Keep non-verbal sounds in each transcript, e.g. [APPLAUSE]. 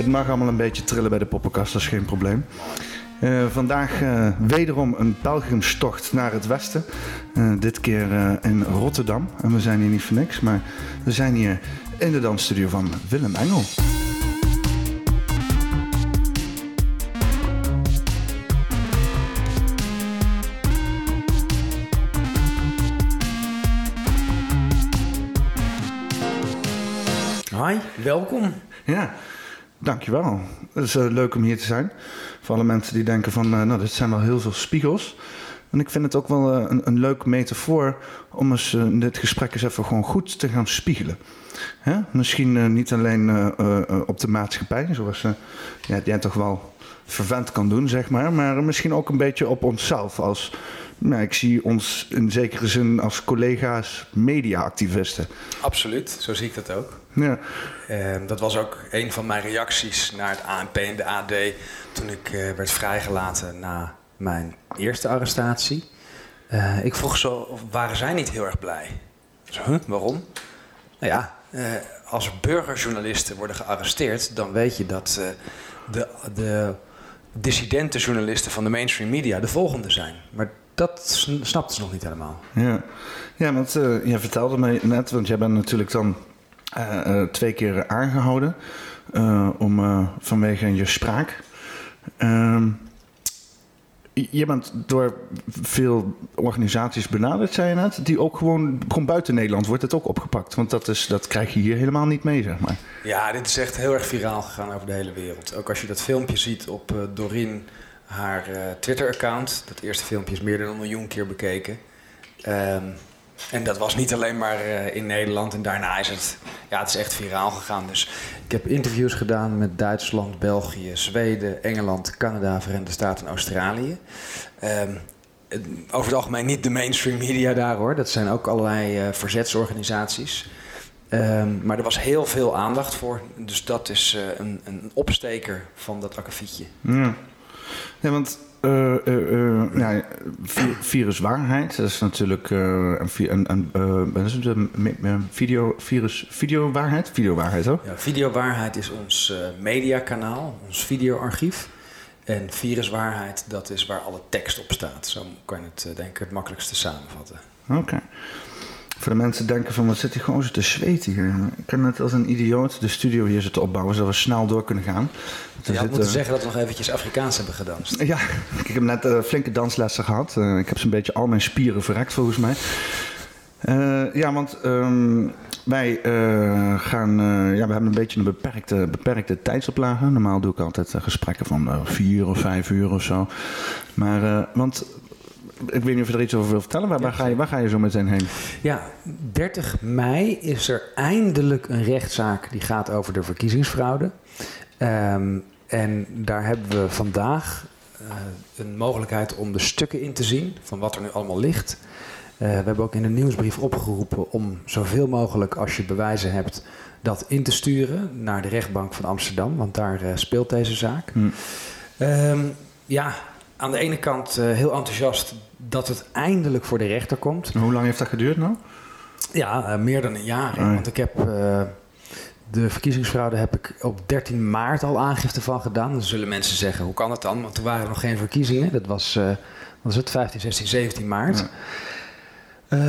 Het mag allemaal een beetje trillen bij de poppenkast, dat is geen probleem. Uh, vandaag uh, wederom een pelgrimstocht naar het westen. Uh, dit keer in Rotterdam. En we zijn hier niet voor niks, maar we zijn hier in de dansstudio van Willem Engel. Hi, welkom. Ja, dankjewel. Het is uh, leuk om hier te zijn. Voor alle mensen die denken van, uh, nou, dit zijn wel heel veel spiegels. En ik vind het ook wel uh, een, een leuk metafoor om eens dit gesprek eens even gewoon goed te gaan spiegelen. Hè? Misschien niet alleen op de maatschappij, zoals jij toch wel vervent kan doen, zeg maar. Maar misschien ook een beetje op onszelf als nou, ik zie ons in zekere zin als collega's mediaactivisten. Absoluut, zo zie ik dat ook. Ja. Uh, dat was ook een van mijn reacties naar het ANP en de AD toen ik uh, werd vrijgelaten na mijn eerste arrestatie. Uh, ik vroeg zo, waren zij niet heel erg blij? Zo, huh, waarom? Nou ja, eh, als burgerjournalisten worden gearresteerd, dan weet je dat de, de dissidente journalisten van de mainstream media de volgende zijn. Maar dat snapten ze nog niet helemaal. Ja, ja want uh, jij vertelde me net, want jij bent natuurlijk dan twee keer aangehouden om, vanwege je spraak. Ehm, je bent door veel organisaties benaderd, zei je net, die ook gewoon, gewoon buiten Nederland wordt het ook opgepakt. Want dat, is, dat krijg je hier helemaal niet mee, zeg maar. Ja, dit is echt heel erg viraal gegaan over de hele wereld. Ook als je dat filmpje ziet op Doreen haar Twitter-account. Dat eerste filmpje is meer dan een miljoen keer bekeken. Um, en dat was niet alleen maar uh, in Nederland. En daarna is het, ja, het is echt viraal gegaan. Dus ik heb interviews gedaan met Duitsland, België, Zweden, Engeland, Canada, Verenigde Staten en Australië. Um, over het algemeen niet de mainstream media daar hoor. Dat zijn ook allerlei uh, verzetsorganisaties. Um, maar er was heel veel aandacht voor. Dus dat is uh, een, een opsteker van dat akkefietje. Ja. Ja, want uh, uh, ja, viruswaarheid, dat is natuurlijk een, een, een video, virus, videowaarheid? Videowaarheid, hoor. Ja, videowaarheid is ons mediakanaal, ons videoarchief. En viruswaarheid, dat is waar alle tekst op staat. Zo kan je het denk ik het makkelijkste samenvatten. Oké. Voor de mensen denken van, wat zit gewoon zo te zweten hier. Ik kan net als een idioot de studio hier zitten opbouwen, zodat we snel door kunnen gaan. Je had moeten zeggen dat we nog eventjes Afrikaans hebben gedanst. Ja, [LAUGHS] ik heb net uh, flinke danslessen gehad. Uh, ik heb zo'n beetje al mijn spieren verrekt volgens mij. Uh, ja, want um, wij gaan, ja, we hebben een beetje een beperkte, beperkte tijdsoplage. Normaal doe ik altijd gesprekken van vier of vijf uur of zo. Maar, want ik weet niet of je er iets over wil vertellen. Waar, waar, ga, je, waar ga je zo meteen heen? Ja, 30 mei is er eindelijk een rechtszaak die gaat over de verkiezingsfraude. Um, en daar hebben we vandaag uh, een mogelijkheid om de stukken in te zien van wat er nu allemaal ligt. Uh, we hebben ook in de nieuwsbrief opgeroepen om zoveel mogelijk, als je bewijzen hebt, dat in te sturen naar de rechtbank van Amsterdam, want daar uh, speelt deze zaak. Hm. Um, ja, aan de ene kant heel enthousiast dat het eindelijk voor de rechter komt. En hoe lang heeft dat geduurd nou? Ja, meer dan een jaar. Oh, want ik heb de verkiezingsfraude heb ik op 13 maart al aangifte van gedaan. Dan zullen mensen zeggen, hoe kan dat dan? Want er waren nog geen verkiezingen. Dat was, uh, wat is het, 15, 16, 17 maart. Ja.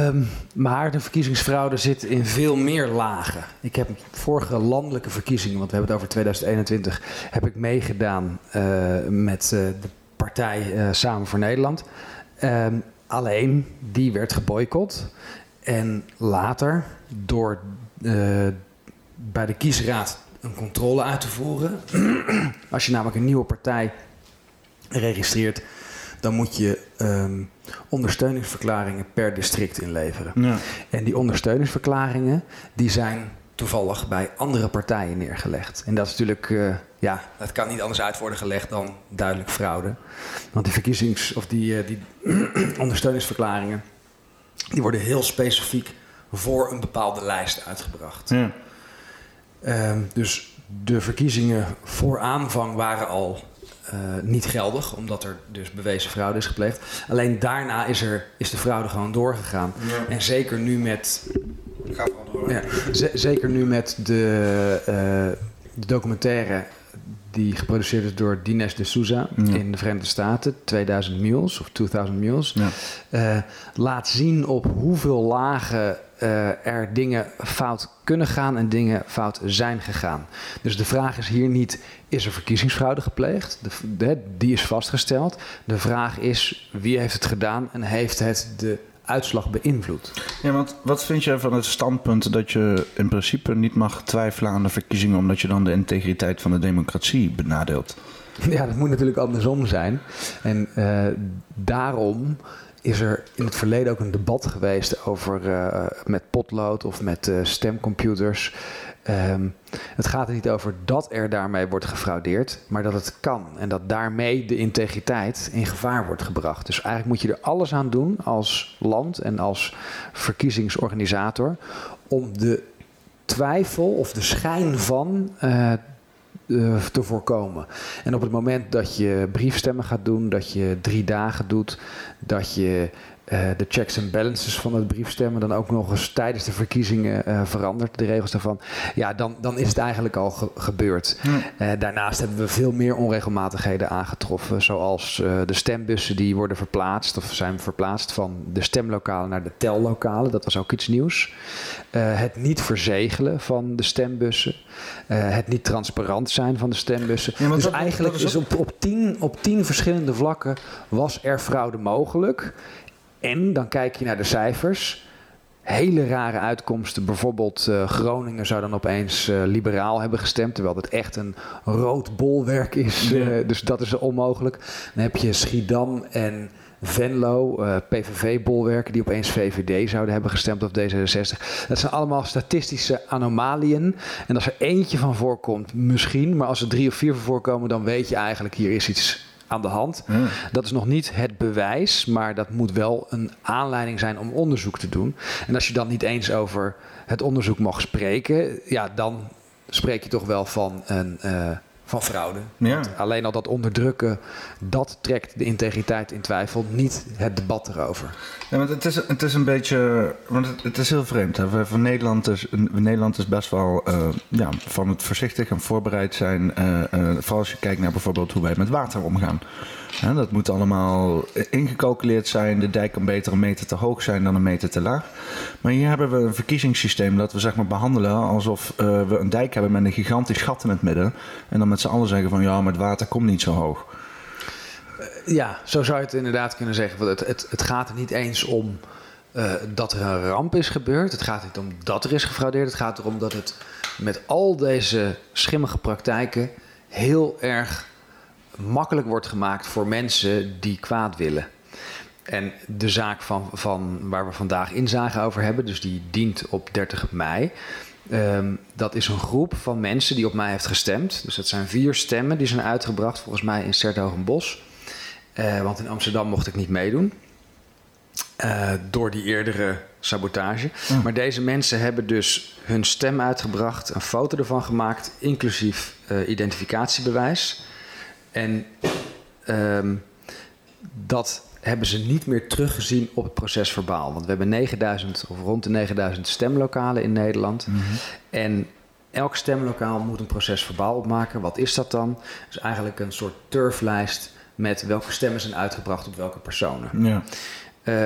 Um, maar de verkiezingsfraude zit in veel meer lagen. Ik heb vorige landelijke verkiezingen, want we hebben het over 2021, heb ik meegedaan met de partij Samen voor Nederland. Um, alleen, die werd geboycott. En later, door bij de kiesraad een controle uit te voeren. [CLEARS THROAT] Als je namelijk een nieuwe partij registreert, dan moet je um, ondersteuningsverklaringen per district inleveren. Ja. En die ondersteuningsverklaringen die zijn toevallig bij andere partijen neergelegd. En dat is natuurlijk, uh, ja, dat kan niet anders uit worden gelegd dan duidelijk fraude. Want die verkiezings- of die, uh, die [CLEARS THROAT] ondersteuningsverklaringen, die worden heel specifiek voor een bepaalde lijst uitgebracht. Ja. Um, dus de verkiezingen voor aanvang waren al uh, niet geldig, omdat er dus bewezen fraude is gepleegd. Alleen daarna is, er, is de fraude gewoon doorgegaan. Ja. En zeker nu met. Door. Ja, zeker nu met de, uh, de documentaire die geproduceerd is door Dines de Souza in de Verenigde Staten, 2000 Mules of 2000 Mules, ja. uh, laat zien op hoeveel lagen uh, er dingen fout kunnen gaan en dingen fout zijn gegaan. Dus de vraag is hier niet, is er verkiezingsfraude gepleegd? De, de, die is vastgesteld. De vraag is, wie heeft het gedaan en heeft het de uitslag beïnvloed. Ja, want wat vind jij van het standpunt dat je in principe niet mag twijfelen aan de verkiezingen omdat je dan de integriteit van de democratie benadeelt? [LAUGHS] Ja, dat moet natuurlijk andersom zijn. En uh, daarom is er in het verleden ook een debat geweest over uh, met potlood of met uh, stemcomputers. Um, het gaat er niet over dat er daarmee wordt gefraudeerd, maar dat het kan en dat daarmee de integriteit in gevaar wordt gebracht. Dus eigenlijk moet je er alles aan doen als land en als verkiezingsorganisator om de twijfel of de schijn van uh, te voorkomen. En op het moment dat je briefstemmen gaat doen, dat je drie dagen doet, dat je de checks en balances van het briefstemmen dan ook nog eens tijdens de verkiezingen uh, verandert, de regels daarvan, ja, dan, dan is het eigenlijk al ge gebeurd. Uh, daarnaast hebben we veel meer onregelmatigheden aangetroffen, zoals de stembussen die worden verplaatst of zijn verplaatst van de stemlokalen naar de tellokalen. Dat was ook iets nieuws. het niet verzegelen van de stembussen, het niet transparant zijn van de stembussen. Ja, dus dat, eigenlijk dat is, op, op, tien, op tien verschillende vlakken was er fraude mogelijk. En dan kijk je naar de cijfers. Hele rare uitkomsten. Bijvoorbeeld uh, Groningen zou dan opeens uh, liberaal hebben gestemd. Terwijl het echt een rood bolwerk is. Ja. Uh, dus dat is onmogelijk. Dan heb je Schiedam en Venlo, PVV-bolwerken, die opeens VVD zouden hebben gestemd of D66. Dat zijn allemaal statistische anomaliën. En als er eentje van voorkomt, misschien. Maar als er drie of vier van voorkomen, dan weet je eigenlijk hier is iets aan de hand. Dat is nog niet het bewijs, maar dat moet wel een aanleiding zijn om onderzoek te doen. En als je dan niet eens over het onderzoek mag spreken, ja, dan spreek je toch wel van een. Uh, van fraude. Ja. Alleen al dat onderdrukken, dat trekt de integriteit in twijfel, niet het debat erover. Ja, want het is, het is een beetje, want het, het is heel vreemd. Hè? Van Nederland is, Nederland is best wel uh, ja, van het voorzichtig en voorbereid zijn. Uh, uh, vooral als je kijkt naar bijvoorbeeld hoe wij met water omgaan. Dat moet allemaal ingecalculeerd zijn. De dijk kan beter een meter te hoog zijn dan een meter te laag. Maar hier hebben we een verkiezingssysteem dat we zeg maar behandelen alsof we een dijk hebben met een gigantisch gat in het midden. En dan met z'n allen zeggen van ja, maar het water komt niet zo hoog. Ja, zo zou je het inderdaad kunnen zeggen. Het, het, het gaat er niet eens om uh, dat er een ramp is gebeurd. Het gaat niet om dat er is gefraudeerd. Het gaat erom dat het met al deze schimmige praktijken heel erg makkelijk wordt gemaakt voor mensen die kwaad willen. En de zaak van, van waar we vandaag inzage over hebben, dus die dient op 30 mei. Um, dat is een groep van mensen die op mij heeft gestemd. Dus dat zijn vier stemmen die zijn uitgebracht, volgens mij in Sertogenbos. Uh, want in Amsterdam mocht ik niet meedoen. Uh, door die eerdere sabotage. Mm. Maar deze mensen hebben dus hun stem uitgebracht, een foto ervan gemaakt, inclusief uh, identificatiebewijs. En um, dat hebben ze niet meer teruggezien op het proces verbaal. Want we hebben 9000 of rond de 9000 stemlokalen in Nederland. Mm -hmm. En elk stemlokaal moet een proces verbaal opmaken. Wat is dat dan? Is eigenlijk een soort turflijst met welke stemmen zijn uitgebracht op welke personen. Ja.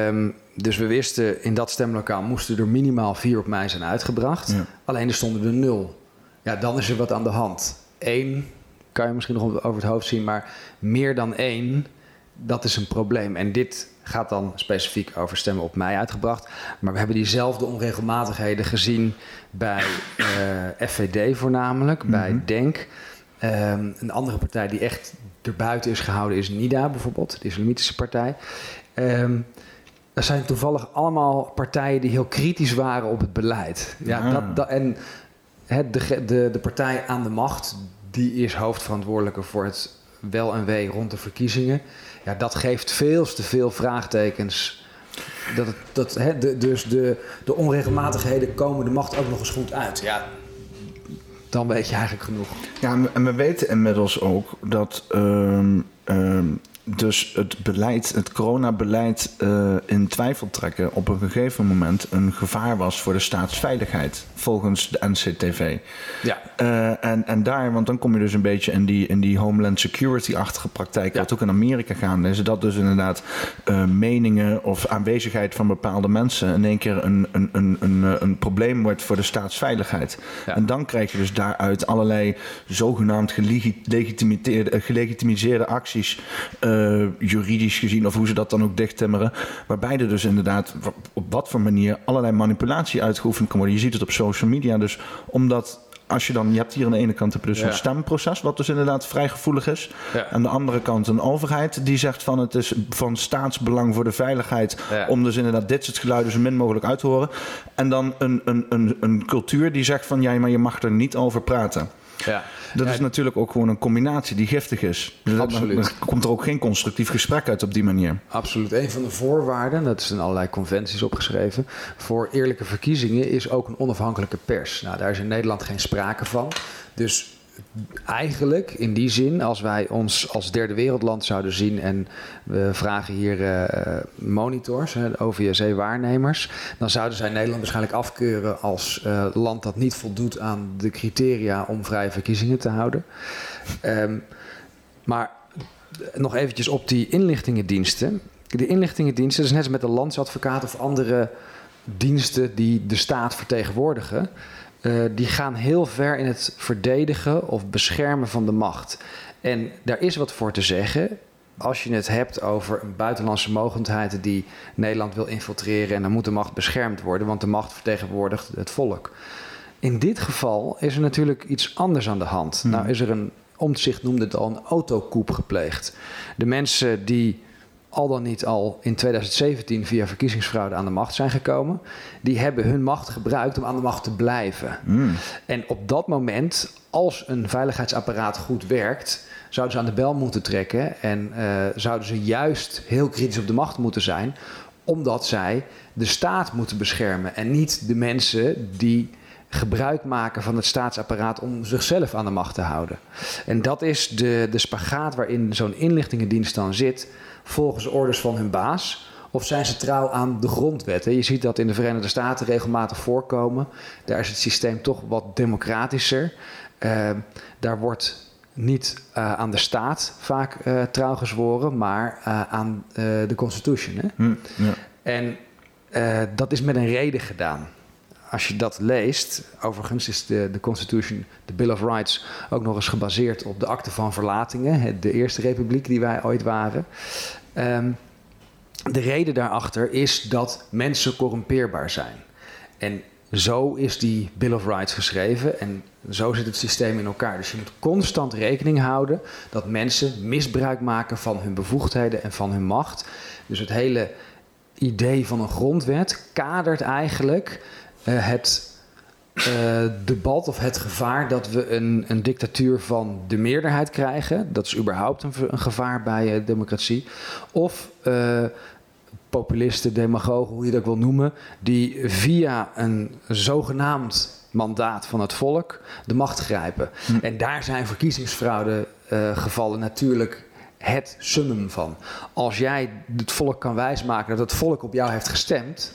Um, dus we wisten, in dat stemlokaal moesten er minimaal vier op mij zijn uitgebracht. Ja. Alleen er stonden er nul. Ja, dan is er wat aan de hand. Eén kan je misschien nog over het hoofd zien, maar meer dan één, dat is een probleem. En dit gaat dan specifiek over stemmen op mij uitgebracht. Maar we hebben diezelfde onregelmatigheden gezien bij uh, FVD voornamelijk, mm -hmm. bij DENK. Um, een andere partij die echt erbuiten is gehouden is NIDA bijvoorbeeld, de Islamitische partij. Um, dat zijn toevallig allemaal partijen die heel kritisch waren op het beleid. Ja, ah. dat, dat, en het, de, de, de partij aan de macht, die is hoofdverantwoordelijke voor het wel en wee rond de verkiezingen. Ja, dat geeft veel te veel vraagtekens. Dat dat, hè, dus de, de onregelmatigheden komen de macht ook nog eens goed uit. Ja, dan weet je eigenlijk genoeg. Ja, en we weten inmiddels ook dat um, um, dus het beleid, het coronabeleid uh, in twijfel trekken op een gegeven moment een gevaar was voor de staatsveiligheid, volgens de NCTV. Ja. Uh, en, en daar, want dan kom je dus een beetje in die, in die Homeland Security-achtige praktijk, ja. wat ook in Amerika gaande is, dat dus inderdaad uh, meningen of aanwezigheid van bepaalde mensen in één keer een, een, een, een, een probleem wordt voor de staatsveiligheid. Ja. En dan krijg je dus daaruit allerlei zogenaamd gelegitimiseerde acties. Uh, juridisch gezien, of hoe ze dat dan ook dichttimmeren. Waarbij er dus inderdaad op wat voor manier allerlei manipulatie uitgeoefend kan worden. Je ziet het op social media. Dus omdat als je dan, je hebt hier aan de ene kant dus een stemproces, wat dus inderdaad vrij gevoelig is. Ja. Aan de andere kant een overheid die zegt van het is van staatsbelang voor de veiligheid om dus inderdaad dit soort geluiden zo min mogelijk uit te horen. En dan een, een, een, een cultuur die zegt van ja, maar je mag er niet over praten. Ja. Dat is natuurlijk ook gewoon een combinatie die giftig is. Dus Absoluut. Dan komt er ook geen constructief gesprek uit op die manier. Absoluut. Een van de voorwaarden, dat is in allerlei conventies opgeschreven, voor eerlijke verkiezingen is ook een onafhankelijke pers. Nou, daar is in Nederland geen sprake van. Dus eigenlijk in die zin, als wij ons als derde wereldland zouden zien en we vragen hier uh, monitors, OVSE-waarnemers, dan zouden zij Nederland waarschijnlijk afkeuren als uh, land dat niet voldoet aan de criteria om vrije verkiezingen te houden. Um, maar nog eventjes op die inlichtingendiensten. De inlichtingendiensten, dat is net als met de landsadvocaat of andere diensten die de staat vertegenwoordigen. Uh, die gaan heel ver in het verdedigen of beschermen van de macht. En daar is wat voor te zeggen. Als je het hebt over een buitenlandse mogendheid die Nederland wil infiltreren en dan moet de macht beschermd worden, want de macht vertegenwoordigt het volk. In dit geval is er natuurlijk iets anders aan de hand. Hmm. Nou is er een, Omtzigt noemde het al, een autokoep gepleegd. De mensen die al dan niet al in 2017 via verkiezingsfraude aan de macht zijn gekomen, die hebben hun macht gebruikt om aan de macht te blijven. Mm. En op dat moment, als een veiligheidsapparaat goed werkt, zouden ze aan de bel moeten trekken en uh, zouden ze juist heel kritisch op de macht moeten zijn, omdat zij de staat moeten beschermen en niet de mensen die gebruik maken van het staatsapparaat om zichzelf aan de macht te houden. En dat is de, de spagaat waarin zo'n inlichtingendienst dan zit volgens orders van hun baas? Of zijn ze trouw aan de grondwet? Je ziet dat in de Verenigde Staten regelmatig voorkomen. Daar is het systeem toch wat democratischer. Uh, daar wordt niet uh, aan de staat vaak uh, trouw gezworen, maar aan de Constitution. Hè? Hm, ja. En dat is met een reden gedaan. Als je dat leest, overigens is de, de Constitution, de Bill of Rights, ook nog eens gebaseerd op de akte van verlatingen, de eerste republiek die wij ooit waren. Um, de reden daarachter is dat mensen corrumpeerbaar zijn. En zo is die Bill of Rights geschreven en zo zit het systeem in elkaar. Dus je moet constant rekening houden dat mensen misbruik maken van hun bevoegdheden en van hun macht. Dus het hele idee van een grondwet kadert eigenlijk het uh, debat of het gevaar dat we een, een, dictatuur van de meerderheid krijgen. Dat is überhaupt een, een gevaar bij uh, democratie. Of uh, populisten, demagogen, hoe je dat wil noemen, die via een zogenaamd mandaat van het volk de macht grijpen. Hm. En daar zijn verkiezingsfraude gevallen natuurlijk het summum van. Als jij het volk kan wijsmaken dat het volk op jou heeft gestemd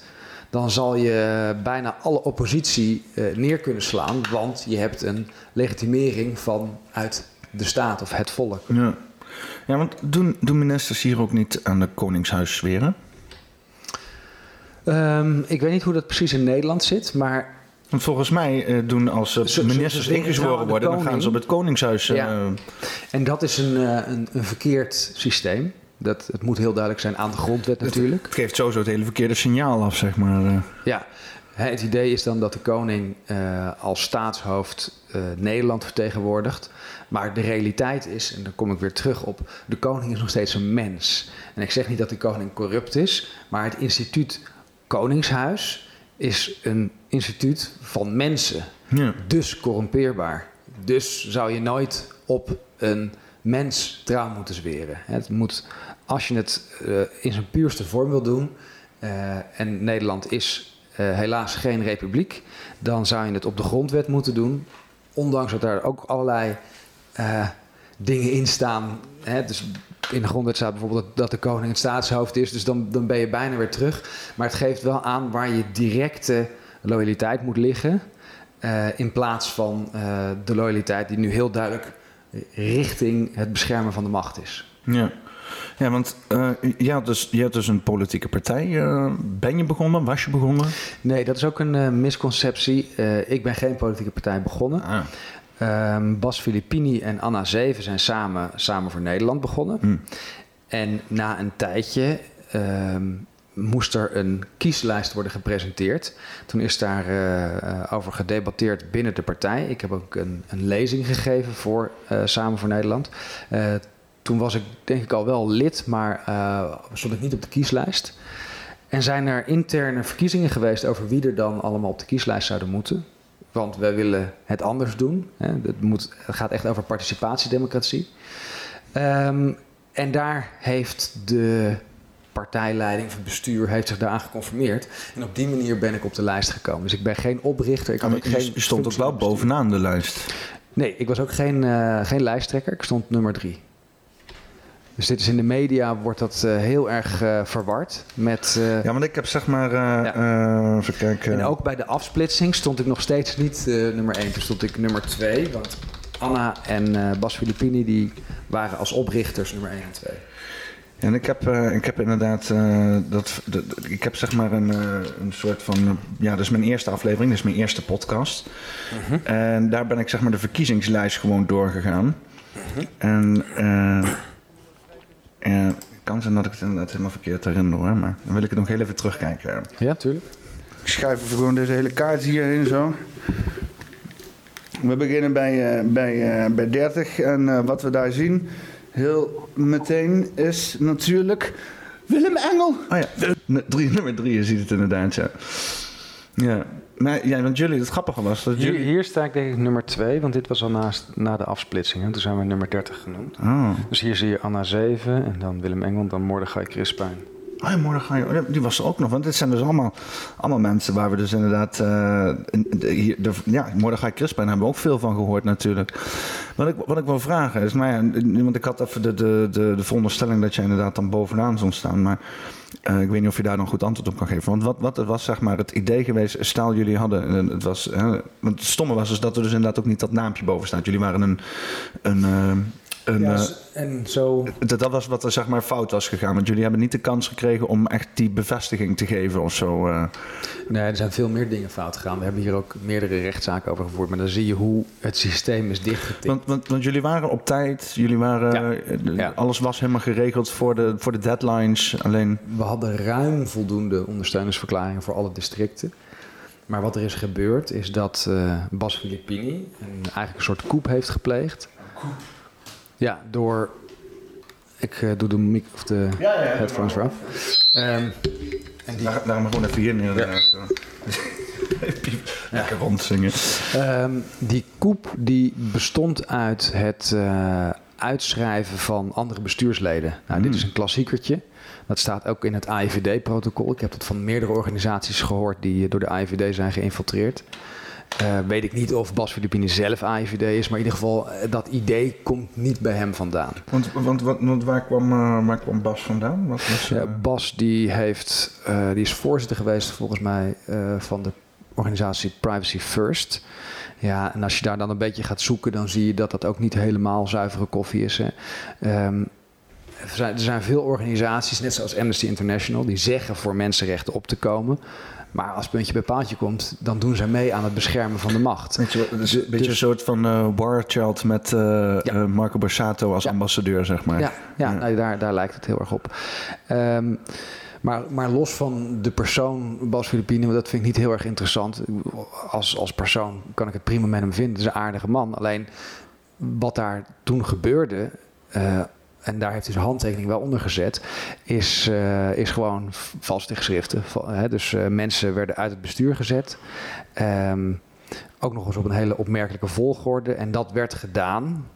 dan zal je bijna alle oppositie uh, neer kunnen slaan, want je hebt een legitimering vanuit de staat of het volk. Ja, ja want doen, doen ministers hier ook niet aan de Koningshuis zweren? Um, ik weet niet hoe dat precies in Nederland zit, maar want volgens mij uh, doen als uh, ministers ingezworen worden, dan gaan ze op het Koningshuis. Uh, ja. En dat is een, een, een, verkeerd systeem. Dat, het moet heel duidelijk zijn aan de grondwet natuurlijk. Het geeft sowieso het hele verkeerde signaal af, zeg maar. Eh. Ja, het idee is dan dat de koning uh, als staatshoofd uh, Nederland vertegenwoordigt. Maar de realiteit is, en dan kom ik weer terug op, de koning is nog steeds een mens. En ik zeg niet dat de koning corrupt is, maar het instituut Koningshuis is een instituut van mensen. Ja. Dus corrumpeerbaar. Dus zou je nooit op een mens trouw moeten zweren. Het moet als je het uh, in zijn puurste vorm wil doen, uh, en Nederland is uh, helaas geen republiek, dan zou je het op de grondwet moeten doen. Ondanks dat daar ook allerlei dingen in staan. Hè, dus in de grondwet staat bijvoorbeeld dat, de koning het staatshoofd is. Dus dan, dan ben je bijna weer terug. Maar het geeft wel aan waar je directe loyaliteit moet liggen. In plaats van de loyaliteit die nu heel duidelijk richting het beschermen van de macht is. Ja. Ja, want uh, je, had dus, je had dus een politieke partij. Uh, ben je begonnen? Was je begonnen? Nee, dat is ook een uh, misconceptie. ik ben geen politieke partij begonnen. Ah. Um, Bas Filippini en Anna Zeven zijn samen, samen voor Nederland begonnen. Hm. En na een tijdje um, moest er een kieslijst worden gepresenteerd. Toen is daar uh, over gedebatteerd binnen de partij. Ik heb ook een, een lezing gegeven voor uh, Samen voor Nederland. Uh, toen was ik denk ik al wel lid, maar stond ik niet op de kieslijst. En zijn er interne verkiezingen geweest over wie er dan allemaal op de kieslijst zouden moeten. Want wij willen het anders doen. Hè. Het, moet, het gaat echt over participatiedemocratie. Um, en daar heeft de partijleiding of het bestuur heeft zich daaraan geconformeerd. En op die manier ben ik op de lijst gekomen. Dus ik ben geen oprichter. Ik had ook geen je stond ook wel bovenaan de lijst. Nee, ik was ook geen, uh, geen lijsttrekker. Ik stond nummer drie. Dus dit is in de media wordt dat uh, heel erg uh, verward met... Uh, ja, want ik heb zeg maar... Ja. even kijken. En ook bij de afsplitsing stond ik nog steeds niet nummer 1. Toen stond ik nummer 2. Want Anna en Bas Filippini die waren als oprichters nummer 1 en 2. En ik heb, ik heb inderdaad, dat, dat, ik heb zeg maar een, een soort van, ja, dat is mijn eerste aflevering, dat is mijn eerste podcast. -huh. En daar ben ik zeg maar de verkiezingslijst gewoon doorgegaan. -huh. En uh, kan zijn dat ik het inderdaad helemaal verkeerd herinner hoor, maar dan wil ik het nog heel even terugkijken. Ja, tuurlijk. Ik schrijf even gewoon deze hele kaart hierin zo. We beginnen bij, bij, bij 30 en wat we daar zien heel meteen is natuurlijk Willem Engel. Oh ja, drie, nummer drie, je ziet het inderdaad, ja. Ja, maar, ja want jullie, het grappige was dat hier, jullie... Hier sta ik denk ik nummer twee, want dit was al naast, na de afsplitsing. Hè? Toen zijn we nummer 30 genoemd. Oh. Dus hier zie je Anna 7 en dan Willem Engel, dan Mordechai Crispijn. Oh ja, Mordechai, die was er ook nog. Want dit zijn dus allemaal, allemaal mensen waar we dus inderdaad... Uh, de, ja, Mordechai Crispijn hebben we ook veel van gehoord natuurlijk. Wat ik, wat ik wil vragen is, nou ja, want ik had even de, de, de, de veronderstelling dat je inderdaad dan bovenaan zou staan. Maar uh, ik weet niet of je daar nog goed antwoord op kan geven. Want wat, wat was zeg maar het idee geweest, stel jullie hadden, het was, hè, want het stomme was dus dat er dus inderdaad ook niet dat naampje boven staat. Jullie waren een, een uh, een, ja, en zo... dat, dat was wat er zeg maar fout was gegaan. Want jullie hebben niet de kans gekregen om echt die bevestiging te geven of zo. Uh. Nee, er zijn veel meer dingen fout gegaan. We hebben hier ook meerdere rechtszaken over gevoerd. Maar dan zie je hoe het systeem is dichtgetikt. Want, want, want jullie waren op tijd. Jullie waren, ja. Ja. Alles was helemaal geregeld voor de, voor de deadlines. Alleen... We hadden ruim voldoende ondersteuningsverklaringen voor alle districten. Maar wat er is gebeurd is dat uh, Bas Filippini een, eigenlijk een soort coup heeft gepleegd. Ja, door. Ik uh, doe de mic of de ja, ja, headphones eraf. Um, en die... Daar, daarom gewoon even hier neer. Ja. [LAUGHS] Lekker rondzingen. Um, die koep die bestond uit het uh, uitschrijven van andere bestuursleden. Nou, dit is een klassiekertje. Dat staat ook in het AIVD-protocol. Ik heb het van meerdere organisaties gehoord die door de AIVD zijn geïnfiltreerd. Uh, weet ik niet of Bas Filippini zelf AIVD is, maar in ieder geval, uh, dat idee komt niet bij hem vandaan. Want, want, want, want waar, kwam, uh, waar kwam Bas vandaan? Wat was, Bas die heeft, die is voorzitter geweest volgens mij van de organisatie Privacy First. Ja, en als je daar dan een beetje gaat zoeken, dan zie je dat dat ook niet helemaal zuivere koffie is. Hè. Um, er zijn, er zijn veel organisaties, net zoals Amnesty International, die zeggen voor mensenrechten op te komen. Maar als puntje bij paaltje komt, dan doen zij mee aan het beschermen van de macht. Weet je, dus, een beetje dus, een soort van uh, war child met uh, ja. uh, Marco Borsato als ja. ambassadeur, zeg maar. Ja, ja, ja. Nou, daar, daar lijkt het heel erg op. Um, maar, maar los van de persoon Bas Filippine, dat vind ik niet heel erg interessant. Als, als persoon kan ik het prima met hem vinden. Het is een aardige man. Alleen wat daar toen gebeurde en daar heeft hij zijn handtekening wel onder gezet, is, uh, is gewoon valse geschriften. Dus uh, mensen werden uit het bestuur gezet. Um, ook nog eens op een hele opmerkelijke volgorde. En dat werd gedaan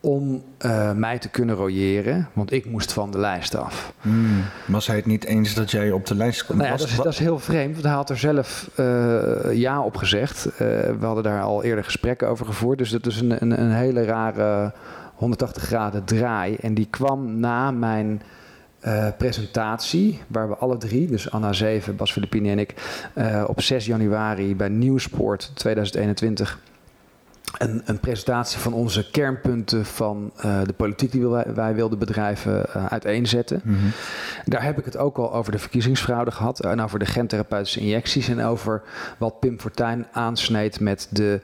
om uh, mij te kunnen royeren, want ik moest van de lijst af. Hmm. Was hij het niet eens dat jij op de lijst kon? Nou ja, dat, is, dat, is, heel vreemd, want hij had er zelf uh, ja op gezegd. Uh, we hadden daar al eerder gesprekken over gevoerd, dus dat is een, een, een hele rare 180 graden draai. En die kwam na mijn uh, presentatie, waar we alle drie, dus Anna Zeven, Bas Filippini en ik, uh, op 6 januari bij Nieuwsport 2021 een, een, presentatie van onze kernpunten van uh, de politiek die wij, wij wilden bedrijven uh, uiteenzetten. Mm -hmm. Daar heb ik het ook al over de verkiezingsfraude gehad en over de gentherapeutische injecties en over wat Pim Fortuyn aansneed met de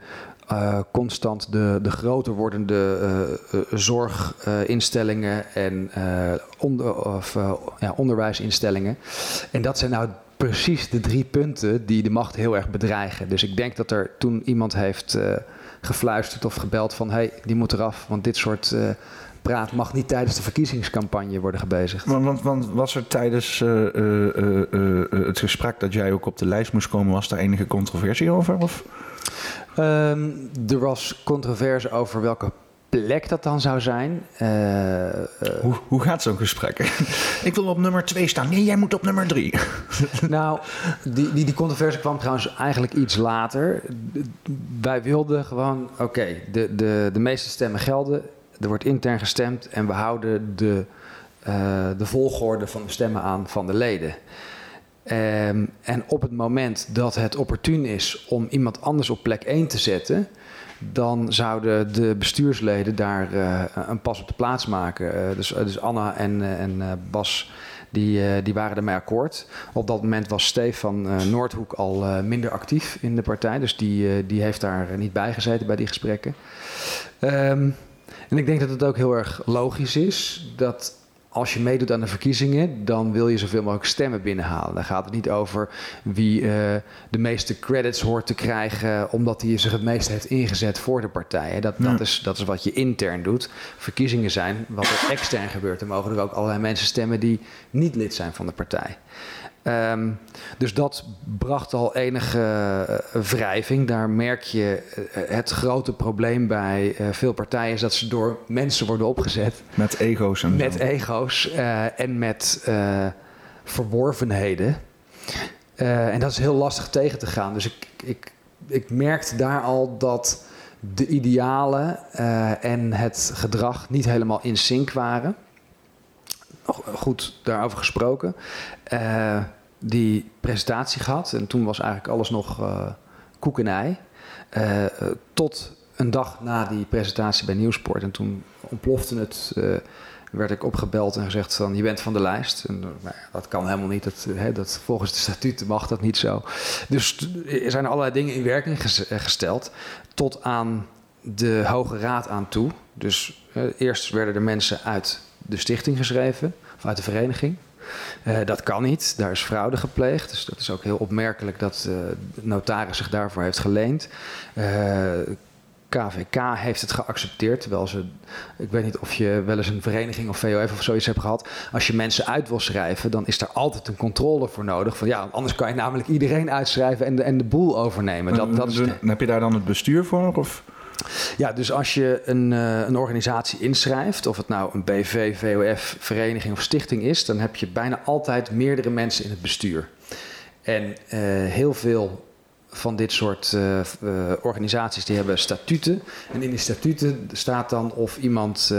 uh, constant de, de groter wordende uh, zorginstellingen en onder, of, ja, onderwijsinstellingen. En dat zijn nou precies de drie punten die de macht heel erg bedreigen. Dus ik denk dat er toen iemand heeft gefluisterd of gebeld van... hé, hey, die moet eraf, want dit soort praat mag niet tijdens de verkiezingscampagne worden gebezigd. Want, want, want was er tijdens het gesprek dat jij ook op de lijst moest komen, was daar enige controversie over? Of? Um, er was controverse over welke plek dat dan zou zijn. hoe, hoe gaat zo'n gesprek? Ik wil op nummer 2 staan. Nee, jij moet op nummer 3. [LAUGHS] nou, die, die, die controverse kwam trouwens eigenlijk iets later. Wij wilden gewoon, oké, de, de, de meeste stemmen gelden. Er wordt intern gestemd en we houden de, uh, de volgorde van de stemmen aan van de leden. Um, en op het moment dat het opportun is om iemand anders op plek 1 te zetten, dan zouden de bestuursleden daar uh, een pas op de plaats maken. Uh, dus, dus, Anna en, en Bas die, die waren ermee akkoord. Op dat moment was Stefan Noordhoek al minder actief in de partij, dus die, die heeft daar niet bij gezeten bij die gesprekken. Um, en ik denk dat het ook heel erg logisch is dat als je meedoet aan de verkiezingen, dan wil je zoveel mogelijk stemmen binnenhalen. Dan gaat het niet over wie uh, de meeste credits hoort te krijgen, omdat hij zich het meest heeft ingezet voor de partij. Dat, ja. dat, is, dat is wat je intern doet. Verkiezingen zijn wat er extern gebeurt. Dan mogen er ook allerlei mensen stemmen die niet lid zijn van de partij. Um, dus dat bracht al enige uh, wrijving. Daar merk je uh, het grote probleem bij uh, veel partijen is dat ze door mensen worden opgezet. Met ego's en Met zo. ego's en met verworvenheden. en dat is heel lastig tegen te gaan. Dus ik, ik, ik merkte daar al dat de idealen en het gedrag niet helemaal in sync waren goed daarover gesproken. Uh, die presentatie gehad. En toen was eigenlijk alles nog uh, koek en ei. Uh, tot een dag na die presentatie bij Nieuwsport. En toen ontplofte het. werd ik opgebeld en gezegd van je bent van de lijst. En, nou, dat kan helemaal niet. Dat, hè, dat, volgens de statuten mag dat niet zo. Dus er zijn allerlei dingen in werking gesteld. Tot aan de Hoge Raad aan toe. Dus eerst werden er mensen uit de stichting geschreven uit de vereniging. Uh, dat kan niet, daar is fraude gepleegd. Dus dat is ook heel opmerkelijk dat uh, de notaris zich daarvoor heeft geleend. KVK heeft het geaccepteerd, terwijl ze, ik weet niet of je wel eens een vereniging of VOF of zoiets hebt gehad. Als je mensen uit wil schrijven, dan is er altijd een controle voor nodig. Van, ja, anders kan je namelijk iedereen uitschrijven en de, en de boel overnemen. Dat, dat is. Heb je daar dan het bestuur voor? Of? Ja, dus als je een, uh, een organisatie inschrijft, of het nou een BV, VOF, vereniging of stichting is, dan heb je bijna altijd meerdere mensen in het bestuur. En uh, heel veel van dit soort uh, uh, organisaties die hebben statuten. En in die statuten staat dan of iemand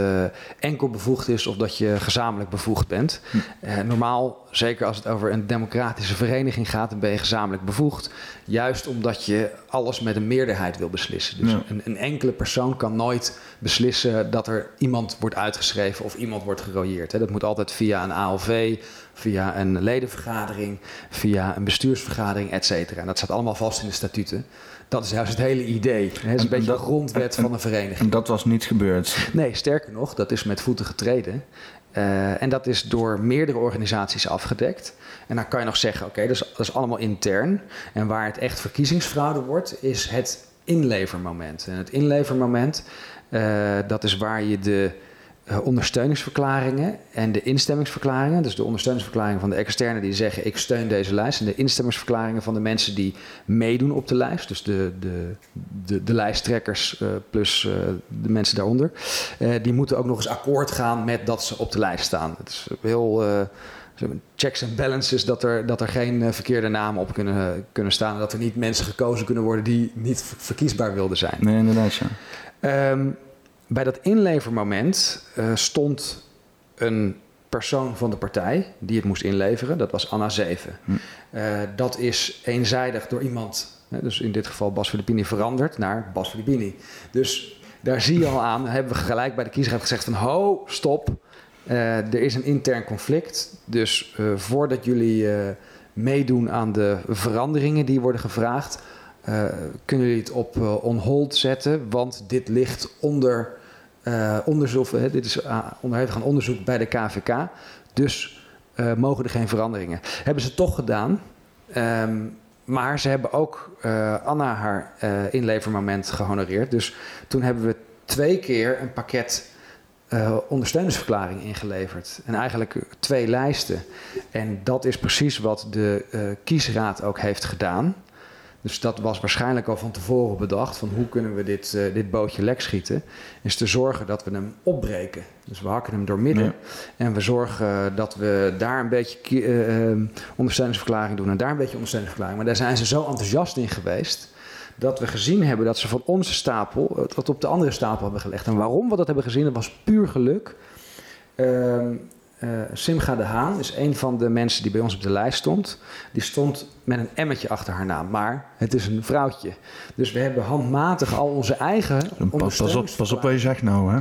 enkel bevoegd is of dat je gezamenlijk bevoegd bent. Hm. normaal, zeker als het over een democratische vereniging gaat, dan ben je gezamenlijk bevoegd. Juist omdat je alles met een meerderheid wil beslissen. Dus ja. een, een, enkele persoon kan nooit beslissen dat er iemand wordt uitgeschreven of iemand wordt gerooieerd. Dat moet altijd via een ALV via een ledenvergadering, via een bestuursvergadering, et cetera. En dat staat allemaal vast in de statuten. Dat is juist het hele idee. Het is een beetje de grondwet en, van een vereniging. En dat was niet gebeurd? Nee, sterker nog, dat is met voeten getreden. Uh, en dat is door meerdere organisaties afgedekt. En dan kan je nog zeggen, oké, okay, dat, is allemaal intern. En waar het echt verkiezingsfraude wordt, is het inlevermoment. En het inlevermoment, uh, dat is waar je de ondersteuningsverklaringen en de instemmingsverklaringen. Dus de ondersteuningsverklaringen van de externe die zeggen ik steun deze lijst. En de instemmingsverklaringen van de mensen die meedoen op de lijst. Dus de, de, de, de lijsttrekkers uh, plus uh, de mensen daaronder. die moeten ook nog eens akkoord gaan met dat ze op de lijst staan. Het is heel checks en balances dat er, dat er geen verkeerde namen op kunnen, kunnen staan. En dat er niet mensen gekozen kunnen worden die niet verkiesbaar wilden zijn. Nee, inderdaad ja. Um, bij dat inlevermoment uh, stond een persoon van de partij die het moest inleveren. Dat was Anna Zeven. Hm. Uh, dat is eenzijdig door iemand, hè, dus in dit geval Bas Filippini, veranderd naar Bas Filippini. Dus daar zie je al aan, hebben we gelijk bij de kiesraad gezegd van ho, stop. Uh, er is een intern conflict. Dus uh, voordat jullie meedoen aan de veranderingen die worden gevraagd, kunnen jullie het op on hold zetten, want dit ligt onder uh, onderzoek, dit is uh, onderhevig aan onderzoek bij de KVK. Dus uh, mogen er geen veranderingen. Hebben ze toch gedaan. Um, maar ze hebben ook Anna haar inlevermoment gehonoreerd. Dus toen hebben we twee keer een pakket ondersteuningsverklaring ingeleverd. En eigenlijk twee lijsten. En dat is precies wat de kiesraad ook heeft gedaan. Dus dat was waarschijnlijk al van tevoren bedacht van hoe kunnen we dit, uh, dit bootje lek schieten. Is te zorgen dat we hem opbreken. Dus we hakken hem door midden. En we zorgen dat we daar een beetje uh, ondersteuningsverklaring doen en daar een beetje ondersteuningsverklaring. Maar daar zijn ze zo enthousiast in geweest dat we gezien hebben dat ze van onze stapel het op de andere stapel hebben gelegd. En waarom we dat hebben gezien, dat was puur geluk. Uh, uh, Simga de Haan is een van de mensen die bij ons op de lijst stond. Die stond met een emmetje achter haar naam. Maar het is een vrouwtje. Dus we hebben handmatig al onze eigen. Pas, pas, op, pas op wat je zegt nou, hè?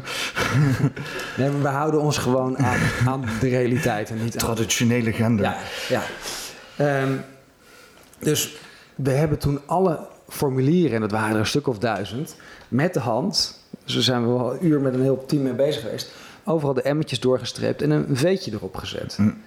[LAUGHS] nee, maar we houden ons gewoon aan, aan de realiteit. En niet Traditionele gender. Ja, ja. Um, dus we hebben toen alle formulieren, en dat waren er een stuk of duizend, met de hand. Dus we zijn wel een uur met een heel team mee bezig geweest overal de emmetjes doorgestreept en een veetje erop gezet. Mm.